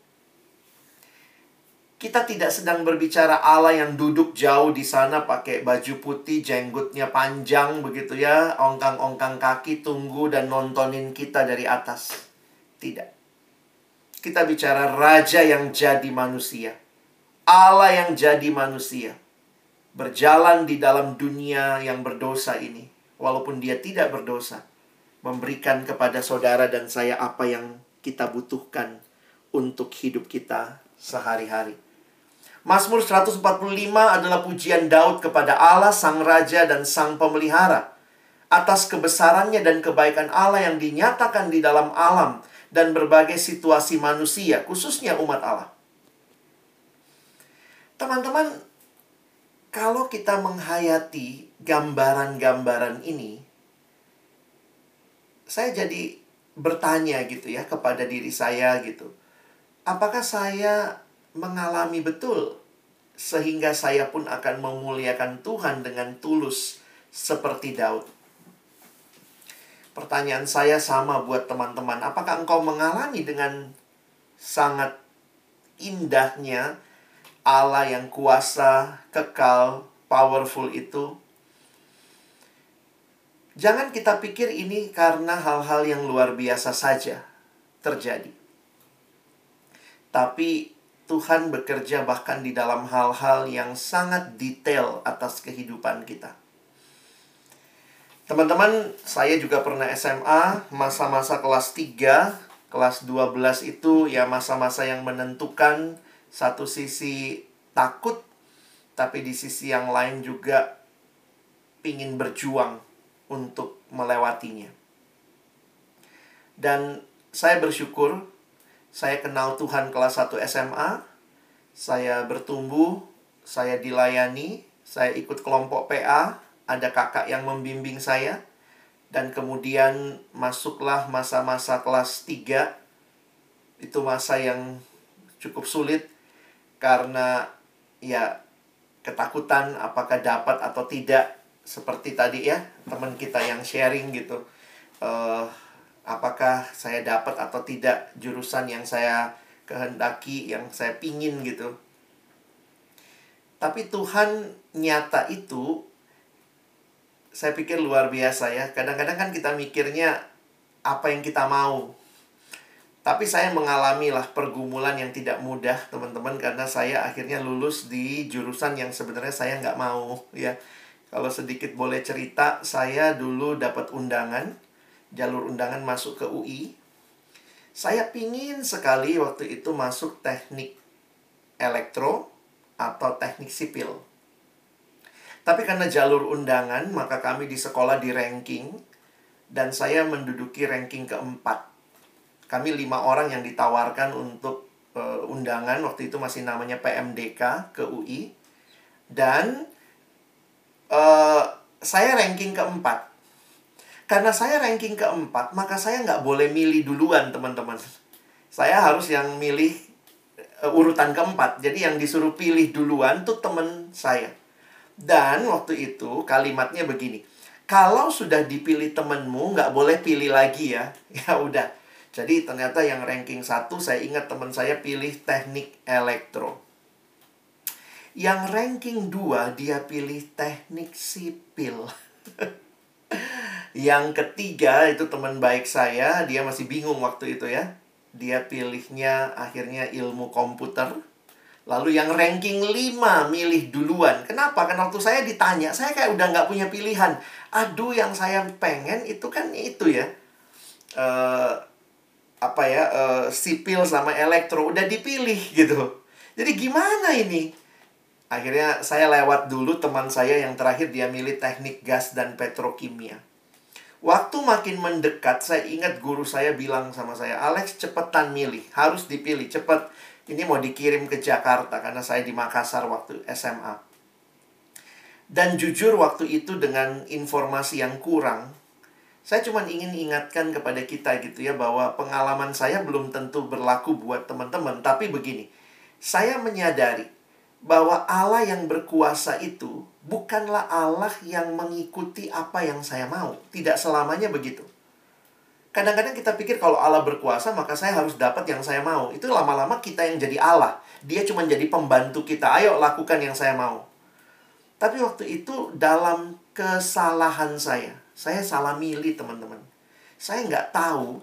kita tidak sedang berbicara Allah yang duduk jauh di sana pakai baju putih, jenggotnya panjang begitu ya, ongkang-ongkang kaki tunggu dan nontonin kita dari atas. Tidak. Kita bicara raja yang jadi manusia. Allah yang jadi manusia. Berjalan di dalam dunia yang berdosa ini. Walaupun dia tidak berdosa. Memberikan kepada saudara dan saya apa yang kita butuhkan untuk hidup kita sehari-hari. Mazmur 145 adalah pujian Daud kepada Allah, Sang Raja dan Sang Pemelihara. Atas kebesarannya dan kebaikan Allah yang dinyatakan di dalam alam dan berbagai situasi manusia, khususnya umat Allah. Teman-teman, kalau kita menghayati gambaran-gambaran ini, saya jadi bertanya gitu ya kepada diri saya gitu. Apakah saya mengalami betul sehingga saya pun akan memuliakan Tuhan dengan tulus seperti Daud. Pertanyaan saya sama buat teman-teman, apakah engkau mengalami dengan sangat indahnya Allah yang kuasa, kekal, powerful itu? Jangan kita pikir ini karena hal-hal yang luar biasa saja terjadi. Tapi Tuhan bekerja bahkan di dalam hal-hal yang sangat detail atas kehidupan kita. Teman-teman, saya juga pernah SMA, masa-masa kelas 3, kelas 12 itu ya masa-masa yang menentukan satu sisi takut, tapi di sisi yang lain juga ingin berjuang untuk melewatinya. Dan saya bersyukur saya kenal Tuhan kelas 1 SMA, saya bertumbuh, saya dilayani, saya ikut kelompok PA, ada kakak yang membimbing saya, dan kemudian masuklah masa-masa kelas 3. Itu masa yang cukup sulit karena ya ketakutan apakah dapat atau tidak seperti tadi ya teman kita yang sharing gitu. Uh, apakah saya dapat atau tidak jurusan yang saya kehendaki, yang saya pingin gitu. Tapi Tuhan nyata itu saya pikir luar biasa ya. Kadang-kadang kan kita mikirnya apa yang kita mau. Tapi saya mengalami lah pergumulan yang tidak mudah teman-teman karena saya akhirnya lulus di jurusan yang sebenarnya saya nggak mau ya. Kalau sedikit boleh cerita, saya dulu dapat undangan jalur undangan masuk ke UI. Saya pingin sekali waktu itu masuk teknik elektro atau teknik sipil. Tapi karena jalur undangan, maka kami di sekolah di ranking dan saya menduduki ranking keempat. Kami lima orang yang ditawarkan untuk uh, undangan waktu itu masih namanya PMDK ke UI dan uh, saya ranking keempat. Karena saya ranking keempat, maka saya nggak boleh milih duluan, teman-teman. Saya harus yang milih uh, urutan keempat. Jadi yang disuruh pilih duluan tuh teman saya. Dan waktu itu kalimatnya begini. Kalau sudah dipilih temenmu, nggak boleh pilih lagi ya. Ya udah. Jadi ternyata yang ranking satu, saya ingat teman saya pilih teknik elektro. Yang ranking dua, dia pilih teknik sipil. Yang ketiga itu teman baik saya, dia masih bingung waktu itu ya. Dia pilihnya akhirnya ilmu komputer. Lalu yang ranking 5 milih duluan. Kenapa? Karena waktu saya ditanya, saya kayak udah nggak punya pilihan. Aduh, yang saya pengen itu kan itu ya. Uh, apa ya, uh, sipil sama elektro udah dipilih gitu. Jadi gimana ini? Akhirnya saya lewat dulu teman saya yang terakhir dia milih teknik gas dan petrokimia. Waktu makin mendekat, saya ingat guru saya bilang sama saya, Alex cepetan milih, harus dipilih, cepet. Ini mau dikirim ke Jakarta karena saya di Makassar waktu SMA. Dan jujur waktu itu dengan informasi yang kurang, saya cuma ingin ingatkan kepada kita gitu ya bahwa pengalaman saya belum tentu berlaku buat teman-teman, tapi begini. Saya menyadari bahwa Allah yang berkuasa itu bukanlah Allah yang mengikuti apa yang saya mau. Tidak selamanya begitu. Kadang-kadang kita pikir kalau Allah berkuasa maka saya harus dapat yang saya mau. Itu lama-lama kita yang jadi Allah. Dia cuma jadi pembantu kita. Ayo lakukan yang saya mau. Tapi waktu itu dalam kesalahan saya. Saya salah milih teman-teman. Saya nggak tahu.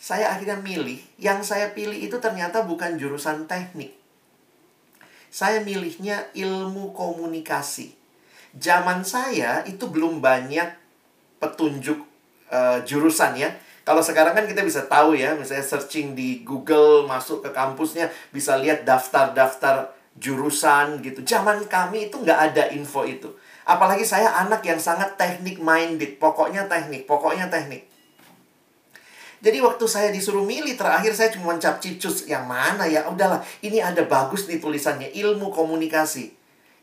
Saya akhirnya milih. Yang saya pilih itu ternyata bukan jurusan teknik saya milihnya ilmu komunikasi. Zaman saya itu belum banyak petunjuk uh, jurusan ya. Kalau sekarang kan kita bisa tahu ya, misalnya searching di Google, masuk ke kampusnya, bisa lihat daftar-daftar jurusan gitu. Zaman kami itu nggak ada info itu. Apalagi saya anak yang sangat teknik minded, pokoknya teknik, pokoknya teknik. Jadi waktu saya disuruh milih terakhir saya cuma mencap cipcus yang mana? Ya udahlah ini ada bagus nih tulisannya ilmu komunikasi.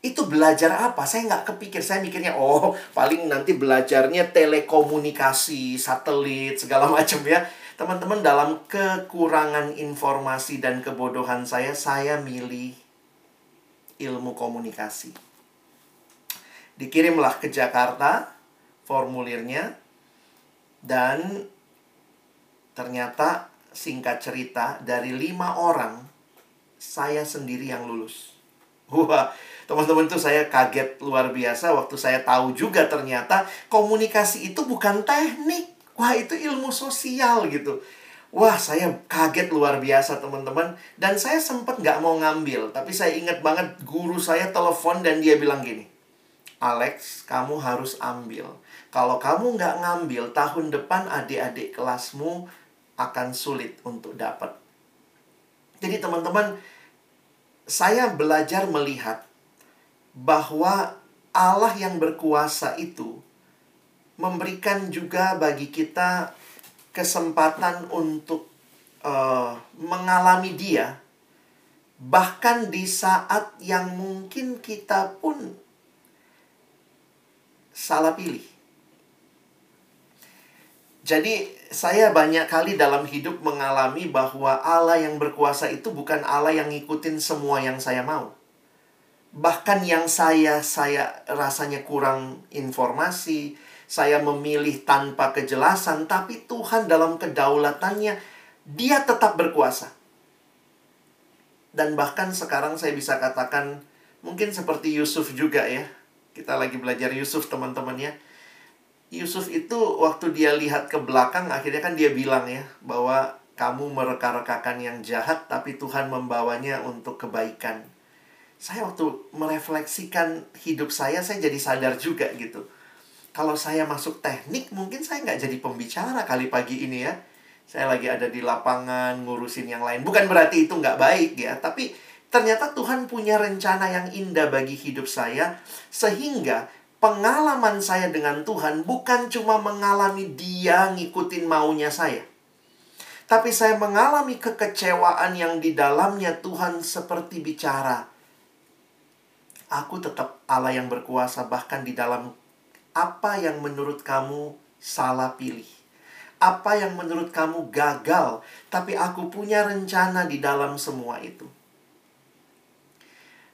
Itu belajar apa? Saya nggak kepikir saya mikirnya oh paling nanti belajarnya telekomunikasi satelit segala macam ya. Teman-teman dalam kekurangan informasi dan kebodohan saya saya milih ilmu komunikasi. Dikirimlah ke Jakarta formulirnya dan Ternyata singkat cerita dari lima orang saya sendiri yang lulus. Wah, teman-teman tuh saya kaget luar biasa waktu saya tahu juga ternyata komunikasi itu bukan teknik. Wah, itu ilmu sosial gitu. Wah, saya kaget luar biasa teman-teman. Dan saya sempat nggak mau ngambil. Tapi saya ingat banget guru saya telepon dan dia bilang gini. Alex, kamu harus ambil. Kalau kamu nggak ngambil, tahun depan adik-adik kelasmu akan sulit untuk dapat. Jadi teman-teman, saya belajar melihat bahwa Allah yang berkuasa itu memberikan juga bagi kita kesempatan untuk uh, mengalami Dia, bahkan di saat yang mungkin kita pun salah pilih. Jadi, saya banyak kali dalam hidup mengalami bahwa Allah yang berkuasa itu bukan Allah yang ngikutin semua yang saya mau. Bahkan yang saya saya rasanya kurang informasi, saya memilih tanpa kejelasan, tapi Tuhan dalam kedaulatannya dia tetap berkuasa. Dan bahkan sekarang saya bisa katakan mungkin seperti Yusuf juga ya. Kita lagi belajar Yusuf teman-teman ya Yusuf itu waktu dia lihat ke belakang akhirnya kan dia bilang ya bahwa kamu mereka-rekakan yang jahat tapi Tuhan membawanya untuk kebaikan. Saya waktu merefleksikan hidup saya saya jadi sadar juga gitu. Kalau saya masuk teknik mungkin saya nggak jadi pembicara kali pagi ini ya. Saya lagi ada di lapangan ngurusin yang lain. Bukan berarti itu nggak baik ya, tapi ternyata Tuhan punya rencana yang indah bagi hidup saya sehingga pengalaman saya dengan Tuhan bukan cuma mengalami dia ngikutin maunya saya. Tapi saya mengalami kekecewaan yang di dalamnya Tuhan seperti bicara. Aku tetap Allah yang berkuasa bahkan di dalam apa yang menurut kamu salah pilih. Apa yang menurut kamu gagal, tapi aku punya rencana di dalam semua itu.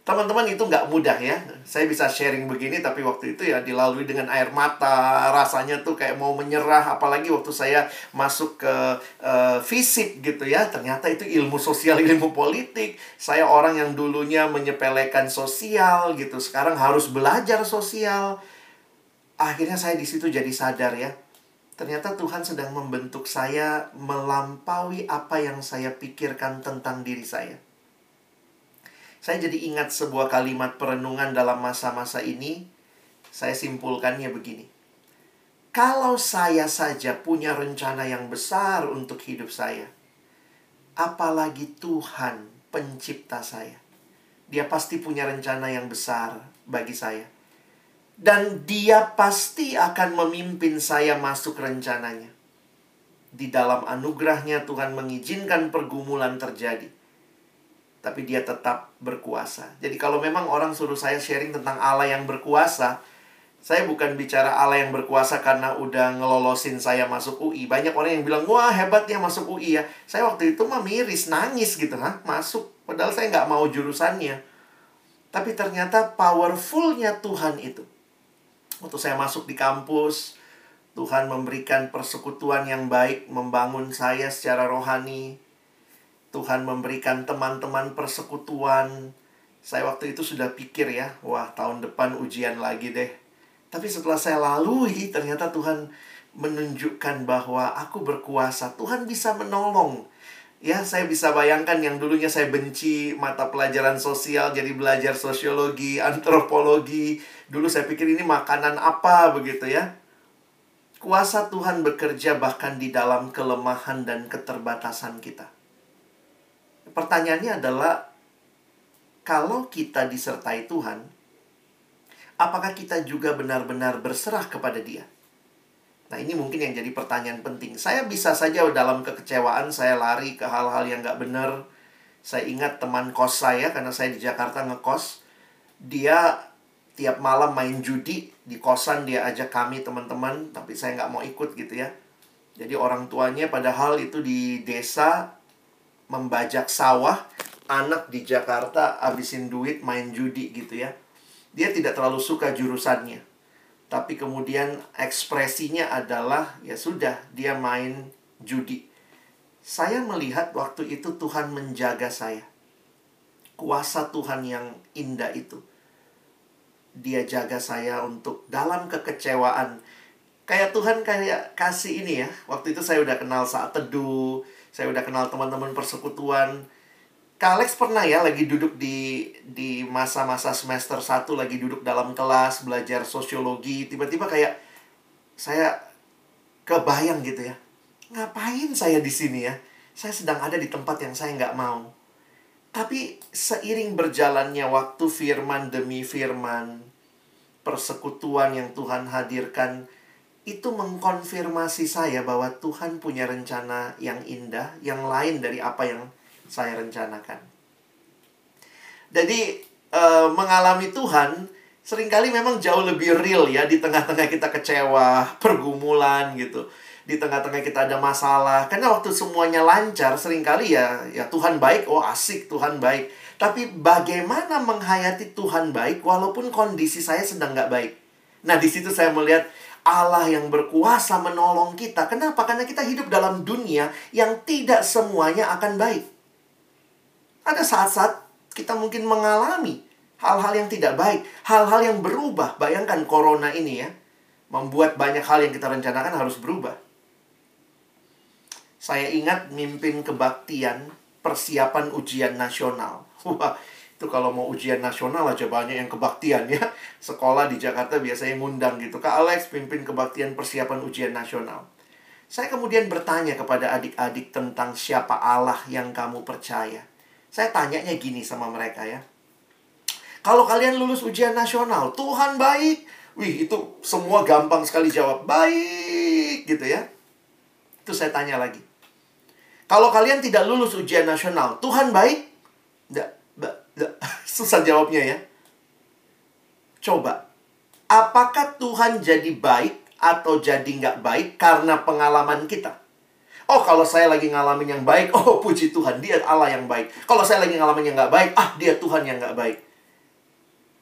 Teman-teman itu nggak mudah ya. Saya bisa sharing begini tapi waktu itu ya dilalui dengan air mata. Rasanya tuh kayak mau menyerah. Apalagi waktu saya masuk ke uh, fisik gitu ya. Ternyata itu ilmu sosial, ilmu politik. Saya orang yang dulunya menyepelekan sosial gitu. Sekarang harus belajar sosial. Akhirnya saya di situ jadi sadar ya. Ternyata Tuhan sedang membentuk saya melampaui apa yang saya pikirkan tentang diri saya. Saya jadi ingat sebuah kalimat perenungan dalam masa-masa ini. Saya simpulkannya begini. Kalau saya saja punya rencana yang besar untuk hidup saya, apalagi Tuhan pencipta saya. Dia pasti punya rencana yang besar bagi saya. Dan dia pasti akan memimpin saya masuk rencananya. Di dalam anugerahnya Tuhan mengizinkan pergumulan terjadi tapi dia tetap berkuasa. Jadi kalau memang orang suruh saya sharing tentang Allah yang berkuasa, saya bukan bicara Allah yang berkuasa karena udah ngelolosin saya masuk UI. Banyak orang yang bilang, wah hebat ya masuk UI ya. Saya waktu itu mah miris, nangis gitu. Hah? Masuk. Padahal saya nggak mau jurusannya. Tapi ternyata powerfulnya Tuhan itu. Waktu saya masuk di kampus, Tuhan memberikan persekutuan yang baik, membangun saya secara rohani. Tuhan memberikan teman-teman persekutuan. Saya waktu itu sudah pikir ya, wah tahun depan ujian lagi deh. Tapi setelah saya lalui, ternyata Tuhan menunjukkan bahwa aku berkuasa. Tuhan bisa menolong. Ya, saya bisa bayangkan yang dulunya saya benci mata pelajaran sosial, jadi belajar sosiologi, antropologi. Dulu saya pikir ini makanan apa begitu ya. Kuasa Tuhan bekerja bahkan di dalam kelemahan dan keterbatasan kita. Pertanyaannya adalah kalau kita disertai Tuhan, apakah kita juga benar-benar berserah kepada Dia? Nah, ini mungkin yang jadi pertanyaan penting. Saya bisa saja dalam kekecewaan saya lari ke hal-hal yang nggak benar. Saya ingat teman kos saya, karena saya di Jakarta ngekos. Dia tiap malam main judi di kosan dia ajak kami teman-teman tapi saya nggak mau ikut gitu ya jadi orang tuanya padahal itu di desa membajak sawah, anak di Jakarta abisin duit main judi gitu ya. Dia tidak terlalu suka jurusannya. Tapi kemudian ekspresinya adalah ya sudah dia main judi. Saya melihat waktu itu Tuhan menjaga saya. Kuasa Tuhan yang indah itu. Dia jaga saya untuk dalam kekecewaan. Kayak Tuhan kayak kasih ini ya. Waktu itu saya udah kenal saat teduh saya udah kenal teman-teman persekutuan. Kak Alex pernah ya lagi duduk di di masa-masa semester 1 lagi duduk dalam kelas belajar sosiologi, tiba-tiba kayak saya kebayang gitu ya. Ngapain saya di sini ya? Saya sedang ada di tempat yang saya nggak mau. Tapi seiring berjalannya waktu firman demi firman, persekutuan yang Tuhan hadirkan, itu mengkonfirmasi saya bahwa Tuhan punya rencana yang indah, yang lain dari apa yang saya rencanakan. Jadi, e, mengalami Tuhan sering kali memang jauh lebih real ya di tengah-tengah kita kecewa, pergumulan gitu di tengah-tengah kita ada masalah. Karena waktu semuanya lancar, sering kali ya, ya Tuhan baik, oh asik, Tuhan baik. Tapi bagaimana menghayati Tuhan baik walaupun kondisi saya sedang nggak baik? Nah, di situ saya melihat Allah yang berkuasa menolong kita. Kenapa? Karena kita hidup dalam dunia yang tidak semuanya akan baik. Ada saat-saat kita mungkin mengalami hal-hal yang tidak baik, hal-hal yang berubah. Bayangkan corona ini ya, membuat banyak hal yang kita rencanakan harus berubah. Saya ingat mimpin kebaktian persiapan ujian nasional. Wah, itu kalau mau ujian nasional aja banyak yang kebaktian ya. Sekolah di Jakarta biasanya ngundang gitu. Kak Alex pimpin kebaktian persiapan ujian nasional. Saya kemudian bertanya kepada adik-adik tentang siapa Allah yang kamu percaya. Saya tanyanya gini sama mereka ya. Kalau kalian lulus ujian nasional, Tuhan baik. Wih, itu semua gampang sekali jawab. Baik, gitu ya. Itu saya tanya lagi. Kalau kalian tidak lulus ujian nasional, Tuhan baik? Tidak, susah jawabnya ya. Coba, apakah Tuhan jadi baik atau jadi nggak baik karena pengalaman kita? Oh, kalau saya lagi ngalamin yang baik, oh puji Tuhan, dia Allah yang baik. Kalau saya lagi ngalamin yang nggak baik, ah dia Tuhan yang nggak baik.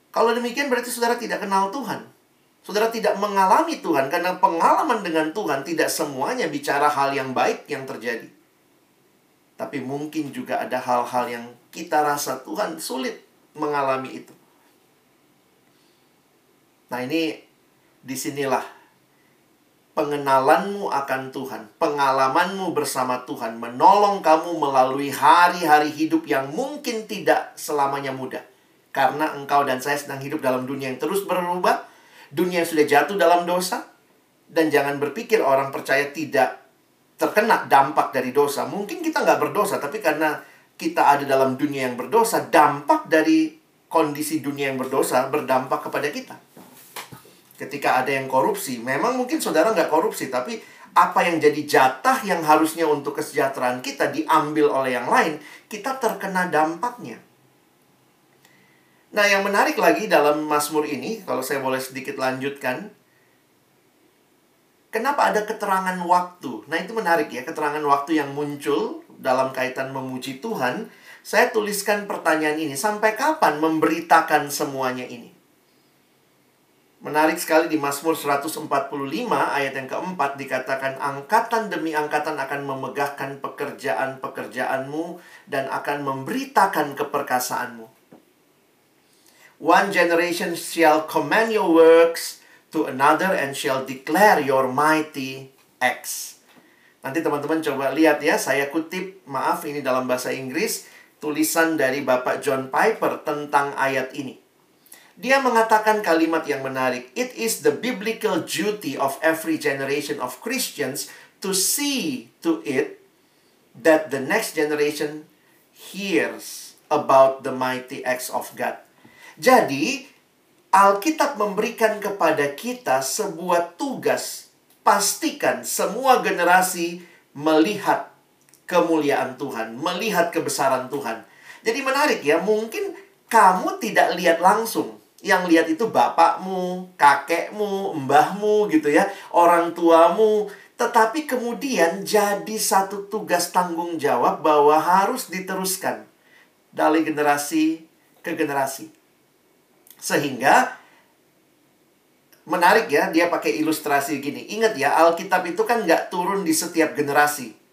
Kalau demikian berarti saudara tidak kenal Tuhan. Saudara tidak mengalami Tuhan karena pengalaman dengan Tuhan tidak semuanya bicara hal yang baik yang terjadi. Tapi mungkin juga ada hal-hal yang kita rasa Tuhan sulit mengalami itu. Nah ini di sinilah pengenalanmu akan Tuhan, pengalamanmu bersama Tuhan, menolong kamu melalui hari-hari hidup yang mungkin tidak selamanya mudah. Karena engkau dan saya sedang hidup dalam dunia yang terus berubah, dunia yang sudah jatuh dalam dosa, dan jangan berpikir orang percaya tidak terkena dampak dari dosa. Mungkin kita nggak berdosa, tapi karena kita ada dalam dunia yang berdosa, dampak dari kondisi dunia yang berdosa berdampak kepada kita. Ketika ada yang korupsi, memang mungkin saudara nggak korupsi, tapi apa yang jadi jatah yang harusnya untuk kesejahteraan kita diambil oleh yang lain, kita terkena dampaknya. Nah, yang menarik lagi dalam Mazmur ini, kalau saya boleh sedikit lanjutkan, Kenapa ada keterangan waktu? Nah, itu menarik ya, keterangan waktu yang muncul dalam kaitan memuji Tuhan. Saya tuliskan pertanyaan ini, sampai kapan memberitakan semuanya ini? Menarik sekali di Mazmur 145 ayat yang keempat dikatakan angkatan demi angkatan akan memegahkan pekerjaan-pekerjaanmu dan akan memberitakan keperkasaanmu. One generation shall command your works to another and shall declare your mighty acts. Nanti teman-teman coba lihat ya, saya kutip, maaf ini dalam bahasa Inggris, tulisan dari Bapak John Piper tentang ayat ini. Dia mengatakan kalimat yang menarik. It is the biblical duty of every generation of Christians to see to it that the next generation hears about the mighty acts of God. Jadi, Alkitab memberikan kepada kita sebuah tugas. Pastikan semua generasi melihat kemuliaan Tuhan, melihat kebesaran Tuhan. Jadi menarik ya, mungkin kamu tidak lihat langsung. Yang lihat itu bapakmu, kakekmu, mbahmu gitu ya, orang tuamu. Tetapi kemudian jadi satu tugas tanggung jawab bahwa harus diteruskan dari generasi ke generasi. Sehingga menarik ya, dia pakai ilustrasi gini. Ingat ya, Alkitab itu kan nggak turun di setiap generasi.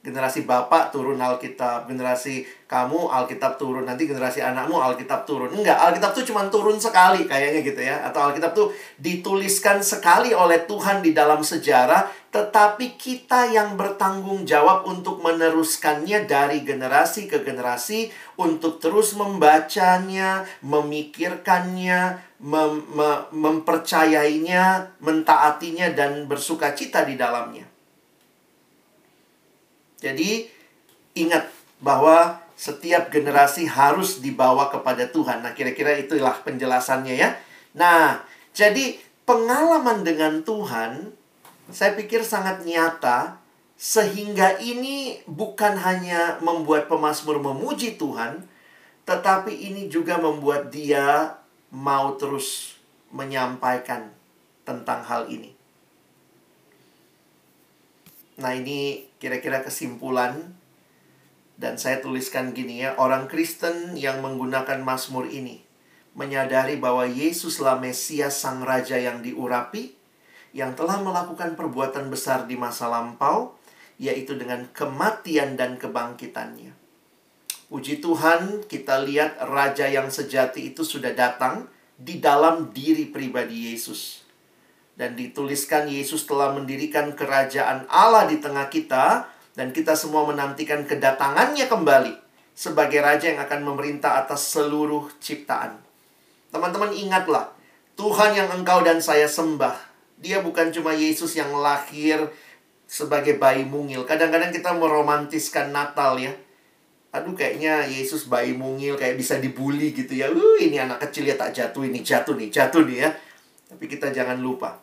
Generasi bapak turun Alkitab, generasi kamu Alkitab turun, nanti generasi anakmu Alkitab turun. Enggak, Alkitab tuh cuma turun sekali kayaknya gitu ya. Atau Alkitab tuh dituliskan sekali oleh Tuhan di dalam sejarah, tetapi kita yang bertanggung jawab untuk meneruskannya dari generasi ke generasi untuk terus membacanya, memikirkannya, mem mem mempercayainya, mentaatinya dan bersuka cita di dalamnya. Jadi ingat bahwa Setiap generasi harus dibawa kepada Tuhan. Nah, kira-kira itulah penjelasannya ya. Nah, jadi pengalaman dengan Tuhan saya pikir sangat nyata sehingga ini bukan hanya membuat pemazmur memuji Tuhan, tetapi ini juga membuat dia mau terus menyampaikan tentang hal ini. Nah, ini kira-kira kesimpulan dan saya tuliskan gini ya, orang Kristen yang menggunakan Mazmur ini menyadari bahwa Yesuslah Mesias Sang Raja yang diurapi, yang telah melakukan perbuatan besar di masa lampau, yaitu dengan kematian dan kebangkitannya. Puji Tuhan, kita lihat Raja yang sejati itu sudah datang di dalam diri pribadi Yesus dan dituliskan Yesus telah mendirikan kerajaan Allah di tengah kita dan kita semua menantikan kedatangannya kembali sebagai raja yang akan memerintah atas seluruh ciptaan. Teman-teman ingatlah, Tuhan yang engkau dan saya sembah, dia bukan cuma Yesus yang lahir sebagai bayi mungil. Kadang-kadang kita meromantiskan Natal ya. Aduh kayaknya Yesus bayi mungil kayak bisa dibully gitu ya. Uh, ini anak kecil ya tak jatuh ini, jatuh nih, jatuh nih ya. Tapi kita jangan lupa,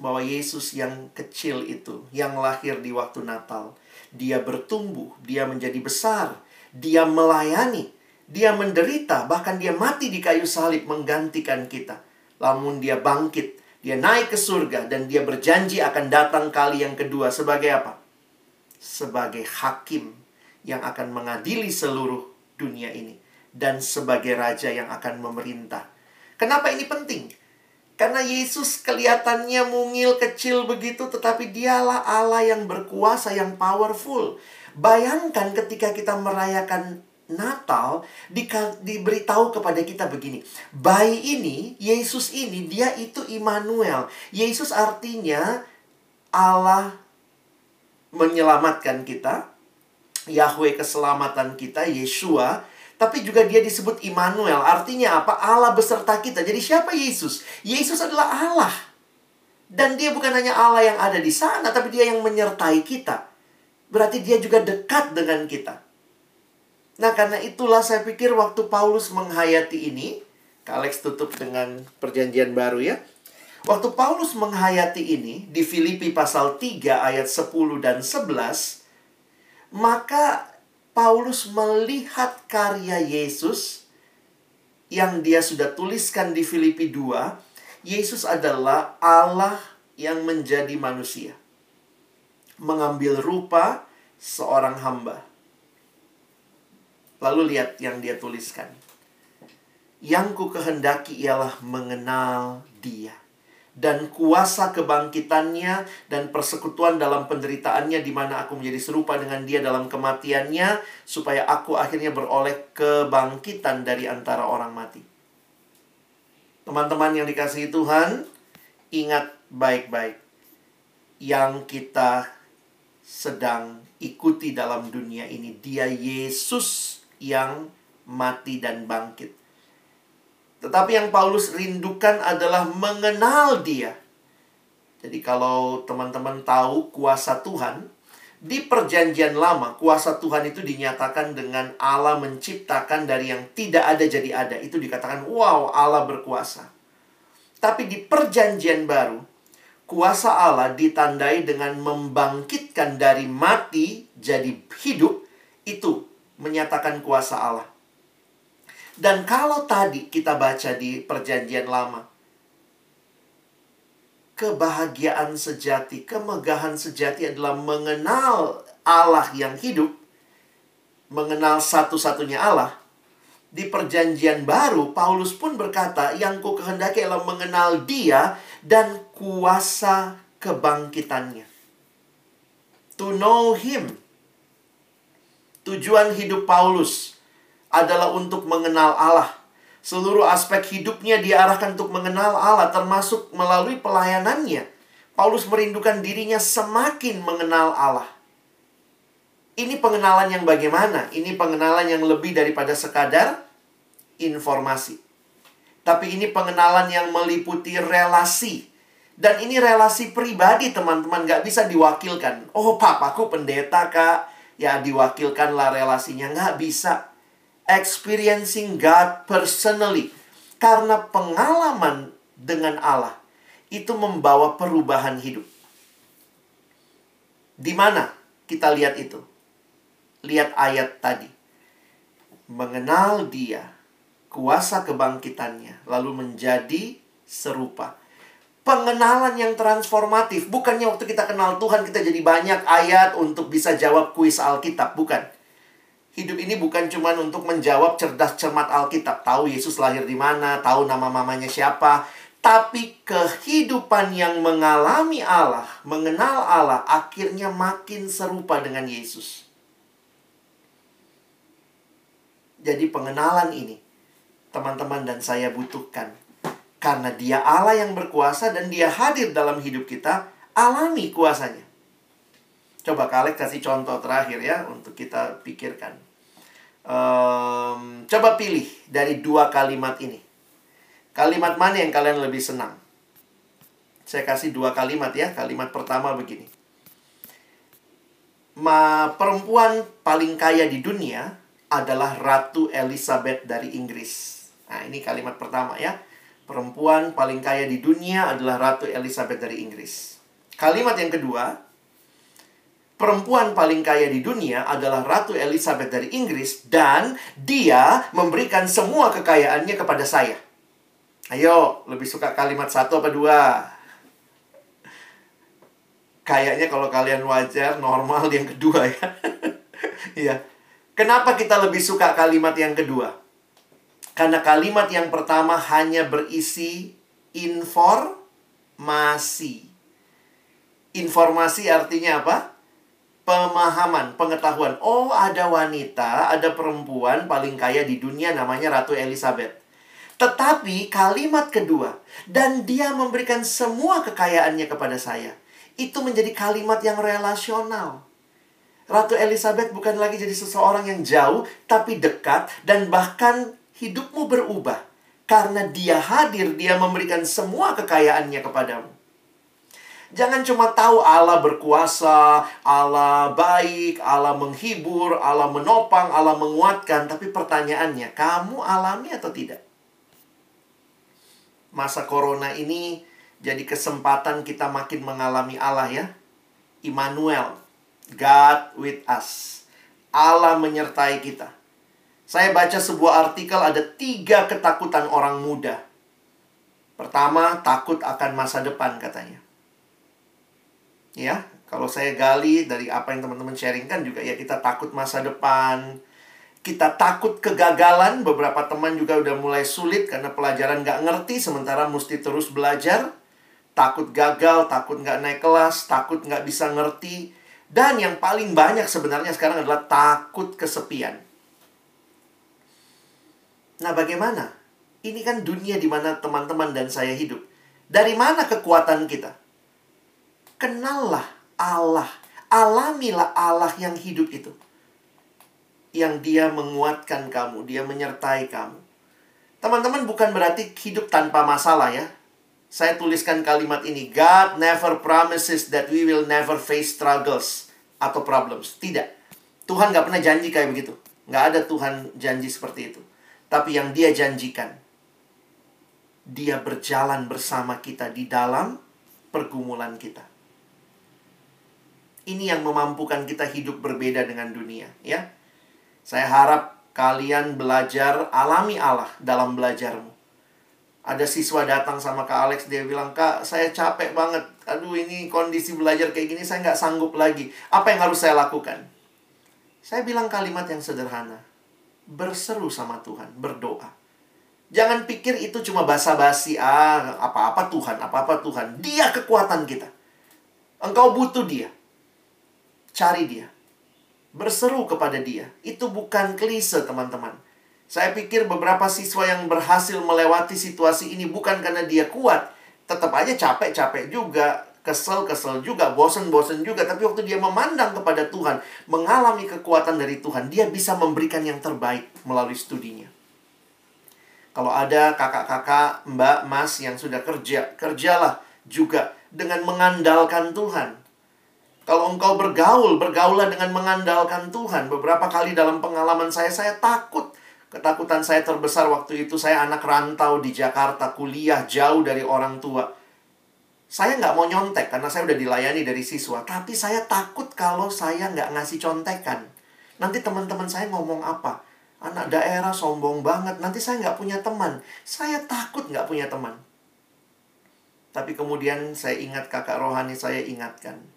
bahwa Yesus yang kecil itu, yang lahir di waktu Natal, dia bertumbuh, dia menjadi besar, dia melayani, dia menderita, bahkan dia mati di kayu salib menggantikan kita. Namun dia bangkit, dia naik ke surga, dan dia berjanji akan datang kali yang kedua sebagai apa? Sebagai hakim yang akan mengadili seluruh dunia ini, dan sebagai raja yang akan memerintah. Kenapa ini penting? Karena Yesus kelihatannya mungil kecil begitu, tetapi dialah Allah yang berkuasa, yang powerful. Bayangkan ketika kita merayakan Natal, di, diberitahu kepada kita begini. Bayi ini, Yesus ini, dia itu Immanuel. Yesus artinya Allah menyelamatkan kita. Yahweh keselamatan kita, Yeshua tapi juga dia disebut Immanuel. Artinya apa? Allah beserta kita. Jadi siapa Yesus? Yesus adalah Allah. Dan dia bukan hanya Allah yang ada di sana, tapi dia yang menyertai kita. Berarti dia juga dekat dengan kita. Nah, karena itulah saya pikir waktu Paulus menghayati ini, Alex tutup dengan perjanjian baru ya. Waktu Paulus menghayati ini di Filipi pasal 3 ayat 10 dan 11, maka Paulus melihat karya Yesus yang dia sudah tuliskan di Filipi 2, Yesus adalah Allah yang menjadi manusia. Mengambil rupa seorang hamba. Lalu lihat yang dia tuliskan. Yang ku kehendaki ialah mengenal dia dan kuasa kebangkitannya dan persekutuan dalam penderitaannya di mana aku menjadi serupa dengan dia dalam kematiannya supaya aku akhirnya beroleh kebangkitan dari antara orang mati. Teman-teman yang dikasihi Tuhan, ingat baik-baik yang kita sedang ikuti dalam dunia ini. Dia Yesus yang mati dan bangkit tetapi yang Paulus rindukan adalah mengenal dia. Jadi kalau teman-teman tahu kuasa Tuhan, di perjanjian lama, kuasa Tuhan itu dinyatakan dengan Allah menciptakan dari yang tidak ada jadi ada. Itu dikatakan, wow, Allah berkuasa. Tapi di perjanjian baru, kuasa Allah ditandai dengan membangkitkan dari mati jadi hidup. Itu menyatakan kuasa Allah. Dan kalau tadi kita baca di Perjanjian Lama, kebahagiaan sejati, kemegahan sejati adalah mengenal Allah yang hidup, mengenal satu-satunya Allah. Di Perjanjian Baru, Paulus pun berkata, "Yang ku kehendaki adalah mengenal Dia dan kuasa kebangkitannya." To know Him. Tujuan hidup Paulus adalah untuk mengenal Allah. Seluruh aspek hidupnya diarahkan untuk mengenal Allah, termasuk melalui pelayanannya. Paulus merindukan dirinya semakin mengenal Allah. Ini pengenalan yang bagaimana? Ini pengenalan yang lebih daripada sekadar informasi. Tapi ini pengenalan yang meliputi relasi. Dan ini relasi pribadi teman-teman, gak bisa diwakilkan. Oh papaku pendeta kak, ya diwakilkanlah relasinya. Nggak bisa. Experiencing God personally. Karena pengalaman dengan Allah itu membawa perubahan hidup. Di mana kita lihat itu? Lihat ayat tadi. Mengenal dia, kuasa kebangkitannya, lalu menjadi serupa. Pengenalan yang transformatif. Bukannya waktu kita kenal Tuhan, kita jadi banyak ayat untuk bisa jawab kuis Alkitab. Bukan. Hidup ini bukan cuma untuk menjawab cerdas cermat Alkitab. Tahu Yesus lahir di mana, tahu nama mamanya siapa. Tapi kehidupan yang mengalami Allah, mengenal Allah, akhirnya makin serupa dengan Yesus. Jadi pengenalan ini, teman-teman dan saya butuhkan karena dia Allah yang berkuasa dan dia hadir dalam hidup kita, alami kuasanya. Coba kalian kasih contoh terakhir ya untuk kita pikirkan. Um, coba pilih dari dua kalimat ini. Kalimat mana yang kalian lebih senang? Saya kasih dua kalimat ya. Kalimat pertama begini. Ma, perempuan paling kaya di dunia adalah Ratu Elizabeth dari Inggris. Nah, ini kalimat pertama ya perempuan paling kaya di dunia adalah Ratu Elizabeth dari Inggris. Kalimat yang kedua, perempuan paling kaya di dunia adalah Ratu Elizabeth dari Inggris dan dia memberikan semua kekayaannya kepada saya. Ayo, lebih suka kalimat satu apa dua? Kayaknya kalau kalian wajar, normal yang kedua ya. Iya. Kenapa kita lebih suka kalimat yang kedua? Karena kalimat yang pertama hanya berisi informasi. Informasi artinya apa? Pemahaman, pengetahuan. Oh, ada wanita, ada perempuan paling kaya di dunia namanya Ratu Elizabeth. Tetapi kalimat kedua, dan dia memberikan semua kekayaannya kepada saya. Itu menjadi kalimat yang relasional. Ratu Elizabeth bukan lagi jadi seseorang yang jauh, tapi dekat dan bahkan hidupmu berubah karena Dia hadir, Dia memberikan semua kekayaannya kepadamu. Jangan cuma tahu Allah berkuasa, Allah baik, Allah menghibur, Allah menopang, Allah menguatkan, tapi pertanyaannya, kamu alami atau tidak? Masa corona ini jadi kesempatan kita makin mengalami Allah ya. Immanuel, God with us. Allah menyertai kita. Saya baca sebuah artikel ada tiga ketakutan orang muda. Pertama, takut akan masa depan katanya. Ya, kalau saya gali dari apa yang teman-teman sharingkan juga ya kita takut masa depan. Kita takut kegagalan, beberapa teman juga udah mulai sulit karena pelajaran nggak ngerti sementara mesti terus belajar. Takut gagal, takut nggak naik kelas, takut nggak bisa ngerti. Dan yang paling banyak sebenarnya sekarang adalah takut kesepian. Nah, bagaimana? Ini kan dunia di mana teman-teman dan saya hidup. Dari mana kekuatan kita? Kenallah Allah. Alamilah Allah yang hidup itu. Yang dia menguatkan kamu, dia menyertai kamu. Teman-teman bukan berarti hidup tanpa masalah ya. Saya tuliskan kalimat ini, God never promises that we will never face struggles atau problems. Tidak. Tuhan gak pernah janji kayak begitu. Gak ada Tuhan janji seperti itu. Tapi yang dia janjikan, dia berjalan bersama kita di dalam pergumulan kita. Ini yang memampukan kita hidup berbeda dengan dunia, ya. Saya harap kalian belajar alami Allah dalam belajarmu. Ada siswa datang sama Kak Alex, dia bilang, Kak, saya capek banget. Aduh, ini kondisi belajar kayak gini, saya nggak sanggup lagi. Apa yang harus saya lakukan? Saya bilang kalimat yang sederhana berseru sama Tuhan, berdoa. Jangan pikir itu cuma basa-basi, ah, apa-apa Tuhan, apa-apa Tuhan. Dia kekuatan kita. Engkau butuh dia. Cari dia. Berseru kepada dia. Itu bukan klise, teman-teman. Saya pikir beberapa siswa yang berhasil melewati situasi ini bukan karena dia kuat. Tetap aja capek-capek juga kesel-kesel juga, bosen-bosen juga. Tapi waktu dia memandang kepada Tuhan, mengalami kekuatan dari Tuhan, dia bisa memberikan yang terbaik melalui studinya. Kalau ada kakak-kakak, mbak, mas yang sudah kerja, kerjalah juga dengan mengandalkan Tuhan. Kalau engkau bergaul, bergaulah dengan mengandalkan Tuhan. Beberapa kali dalam pengalaman saya, saya takut. Ketakutan saya terbesar waktu itu, saya anak rantau di Jakarta, kuliah jauh dari orang tua. Saya nggak mau nyontek karena saya udah dilayani dari siswa. Tapi saya takut kalau saya nggak ngasih contekan. Nanti teman-teman saya ngomong apa? Anak daerah sombong banget. Nanti saya nggak punya teman. Saya takut nggak punya teman. Tapi kemudian saya ingat kakak rohani saya ingatkan.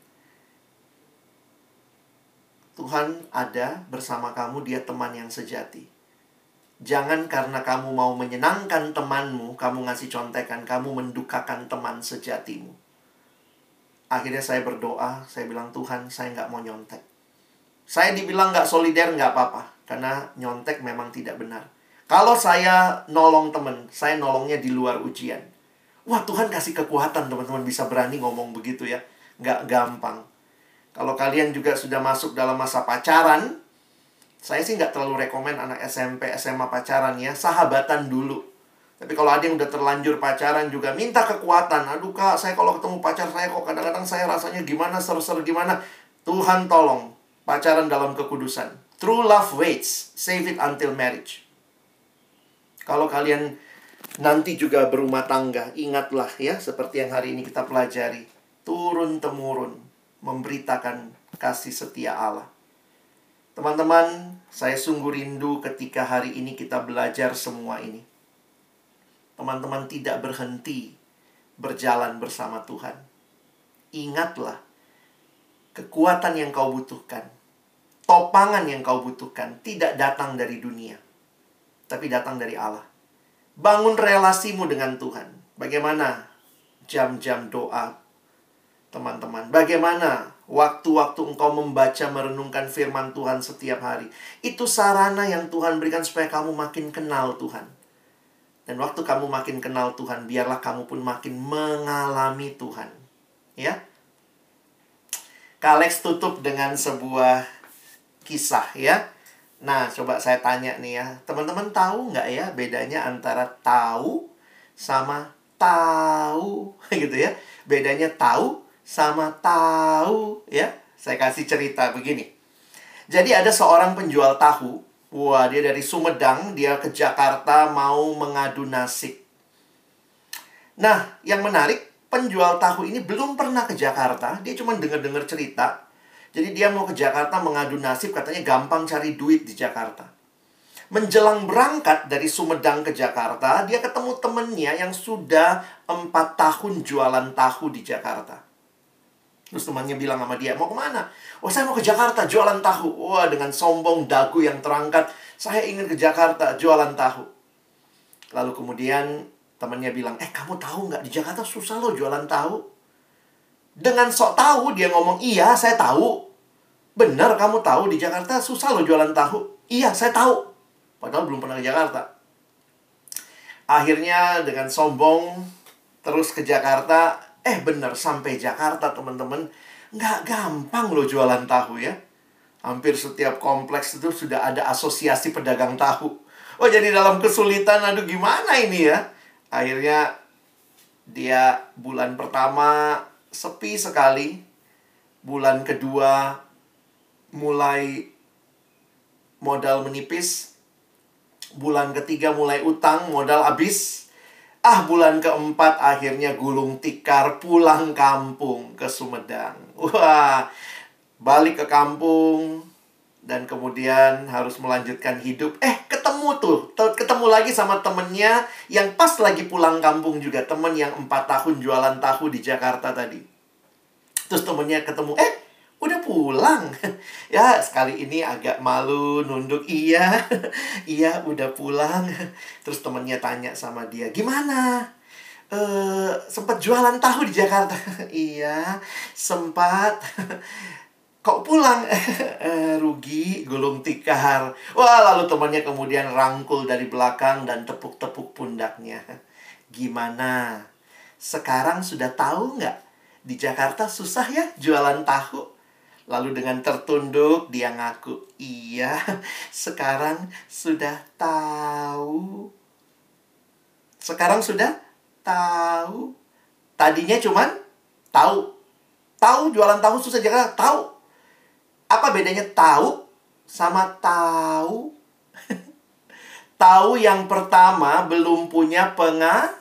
Tuhan ada bersama kamu, dia teman yang sejati. Jangan karena kamu mau menyenangkan temanmu, kamu ngasih contekan, kamu mendukakan teman sejatimu. Akhirnya saya berdoa, saya bilang, Tuhan, saya nggak mau nyontek. Saya dibilang nggak solider, nggak apa-apa. Karena nyontek memang tidak benar. Kalau saya nolong teman, saya nolongnya di luar ujian. Wah, Tuhan kasih kekuatan teman-teman bisa berani ngomong begitu ya. Nggak gampang. Kalau kalian juga sudah masuk dalam masa pacaran, saya sih nggak terlalu rekomen anak SMP, SMA pacaran ya. Sahabatan dulu. Tapi kalau ada yang udah terlanjur pacaran juga minta kekuatan. Aduh kak, saya kalau ketemu pacar saya kok kadang-kadang saya rasanya gimana, ser-ser gimana. Tuhan tolong. Pacaran dalam kekudusan. True love waits. Save it until marriage. Kalau kalian nanti juga berumah tangga, ingatlah ya, seperti yang hari ini kita pelajari. Turun-temurun memberitakan kasih setia Allah. Teman-teman, saya sungguh rindu ketika hari ini kita belajar semua ini. Teman-teman tidak berhenti berjalan bersama Tuhan. Ingatlah, kekuatan yang kau butuhkan, topangan yang kau butuhkan tidak datang dari dunia, tapi datang dari Allah. Bangun relasimu dengan Tuhan. Bagaimana jam-jam doa teman-teman? Bagaimana waktu-waktu engkau membaca merenungkan firman Tuhan setiap hari? Itu sarana yang Tuhan berikan supaya kamu makin kenal Tuhan. Dan waktu kamu makin kenal Tuhan, biarlah kamu pun makin mengalami Tuhan. Ya. Kalex tutup dengan sebuah kisah ya. Nah, coba saya tanya nih ya. Teman-teman tahu nggak ya bedanya antara tahu sama tahu gitu ya. Bedanya tahu sama tahu ya. Saya kasih cerita begini. Jadi ada seorang penjual tahu. Wah, dia dari Sumedang, dia ke Jakarta mau mengadu nasib. Nah, yang menarik, penjual tahu ini belum pernah ke Jakarta. Dia cuma dengar-dengar cerita. Jadi dia mau ke Jakarta mengadu nasib, katanya gampang cari duit di Jakarta. Menjelang berangkat dari Sumedang ke Jakarta, dia ketemu temennya yang sudah empat tahun jualan tahu di Jakarta. Terus temannya bilang sama dia, mau ke mana? Oh saya mau ke Jakarta jualan tahu. Wah dengan sombong dagu yang terangkat, saya ingin ke Jakarta jualan tahu. Lalu kemudian temannya bilang, eh kamu tahu nggak di Jakarta susah loh jualan tahu. Dengan sok tahu dia ngomong, iya saya tahu. Benar kamu tahu di Jakarta susah loh jualan tahu. Iya saya tahu. Padahal belum pernah ke Jakarta. Akhirnya dengan sombong terus ke Jakarta, Eh bener sampai Jakarta teman-teman Nggak gampang loh jualan tahu ya. Hampir setiap kompleks itu sudah ada asosiasi pedagang tahu. Oh jadi dalam kesulitan aduh gimana ini ya? Akhirnya dia bulan pertama sepi sekali. Bulan kedua mulai modal menipis. Bulan ketiga mulai utang modal habis Ah, bulan keempat akhirnya gulung tikar pulang kampung ke Sumedang. Wah, balik ke kampung dan kemudian harus melanjutkan hidup. Eh, ketemu tuh, ketemu lagi sama temennya yang pas lagi pulang kampung juga. Temen yang empat tahun jualan tahu di Jakarta tadi. Terus temennya ketemu, eh pulang. Ya sekali ini agak malu nunduk. Iya iya udah pulang. Terus temennya tanya sama dia gimana? Uh, sempat jualan tahu di Jakarta. Iya sempat. Kok pulang? Eh, rugi gulung tikar. Wah lalu temannya kemudian rangkul dari belakang dan tepuk-tepuk pundaknya. Gimana? Sekarang sudah tahu nggak? Di Jakarta susah ya jualan tahu Lalu dengan tertunduk dia ngaku, "Iya, sekarang sudah tahu." Sekarang sudah tahu. Tadinya cuman tahu. Tahu jualan tahu susah Jakarta? Tahu. Apa bedanya tahu sama tahu? tahu yang pertama belum punya penga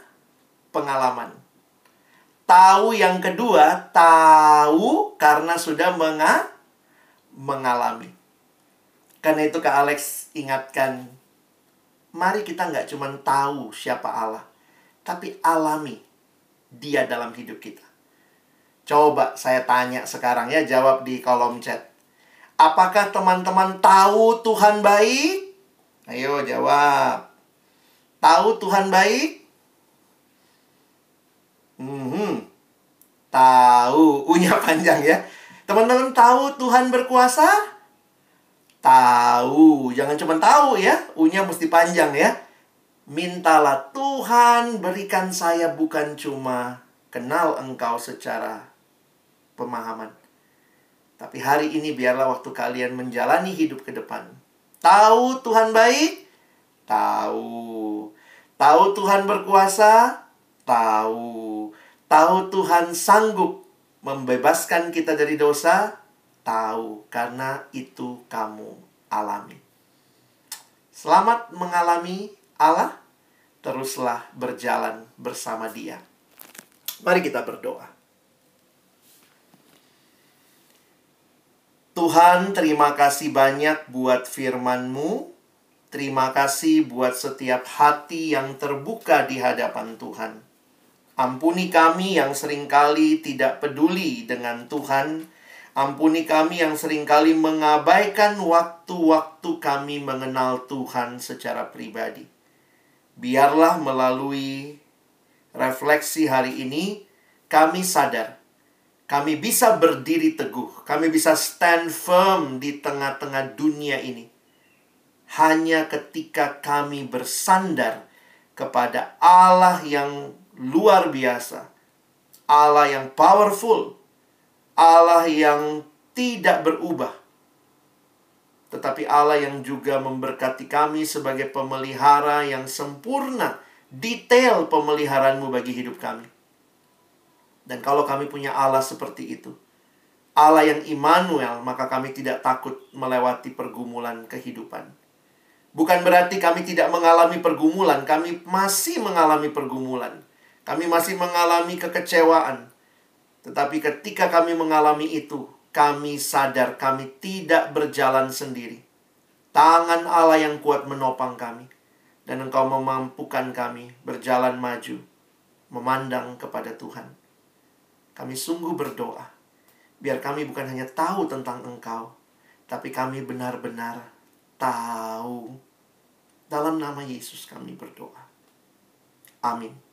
pengalaman. Tahu yang kedua tahu karena sudah menga mengalami. Karena itu Kak Alex ingatkan, mari kita nggak cuma tahu siapa Allah, tapi alami dia dalam hidup kita. Coba saya tanya sekarang ya, jawab di kolom chat. Apakah teman-teman tahu Tuhan baik? Ayo jawab. Tahu Tuhan baik? Hmm, tahu. Unya panjang ya. Teman-teman tahu Tuhan berkuasa? Tahu. Jangan cuma tahu ya. Unya mesti panjang ya. Mintalah Tuhan berikan saya bukan cuma kenal engkau secara pemahaman. Tapi hari ini biarlah waktu kalian menjalani hidup ke depan. Tahu Tuhan baik? Tahu. Tahu Tuhan berkuasa? Tahu. Tahu Tuhan sanggup membebaskan kita dari dosa? Tahu, karena itu kamu alami. Selamat mengalami Allah, teruslah berjalan bersama Dia. Mari kita berdoa. Tuhan, terima kasih banyak buat firman-Mu. Terima kasih buat setiap hati yang terbuka di hadapan Tuhan. Ampuni kami yang sering kali tidak peduli dengan Tuhan. Ampuni kami yang sering kali mengabaikan waktu-waktu kami mengenal Tuhan secara pribadi. Biarlah melalui refleksi hari ini, kami sadar kami bisa berdiri teguh, kami bisa stand firm di tengah-tengah dunia ini. Hanya ketika kami bersandar kepada Allah yang luar biasa, Allah yang powerful, Allah yang tidak berubah, tetapi Allah yang juga memberkati kami sebagai pemelihara yang sempurna, detail pemeliharaanmu bagi hidup kami. Dan kalau kami punya Allah seperti itu, Allah yang Immanuel, maka kami tidak takut melewati pergumulan kehidupan. Bukan berarti kami tidak mengalami pergumulan, kami masih mengalami pergumulan. Kami masih mengalami kekecewaan. Tetapi ketika kami mengalami itu, kami sadar kami tidak berjalan sendiri. Tangan Allah yang kuat menopang kami. Dan engkau memampukan kami berjalan maju, memandang kepada Tuhan. Kami sungguh berdoa. Biar kami bukan hanya tahu tentang Engkau, tapi kami benar-benar tahu. Dalam nama Yesus kami berdoa. Amin.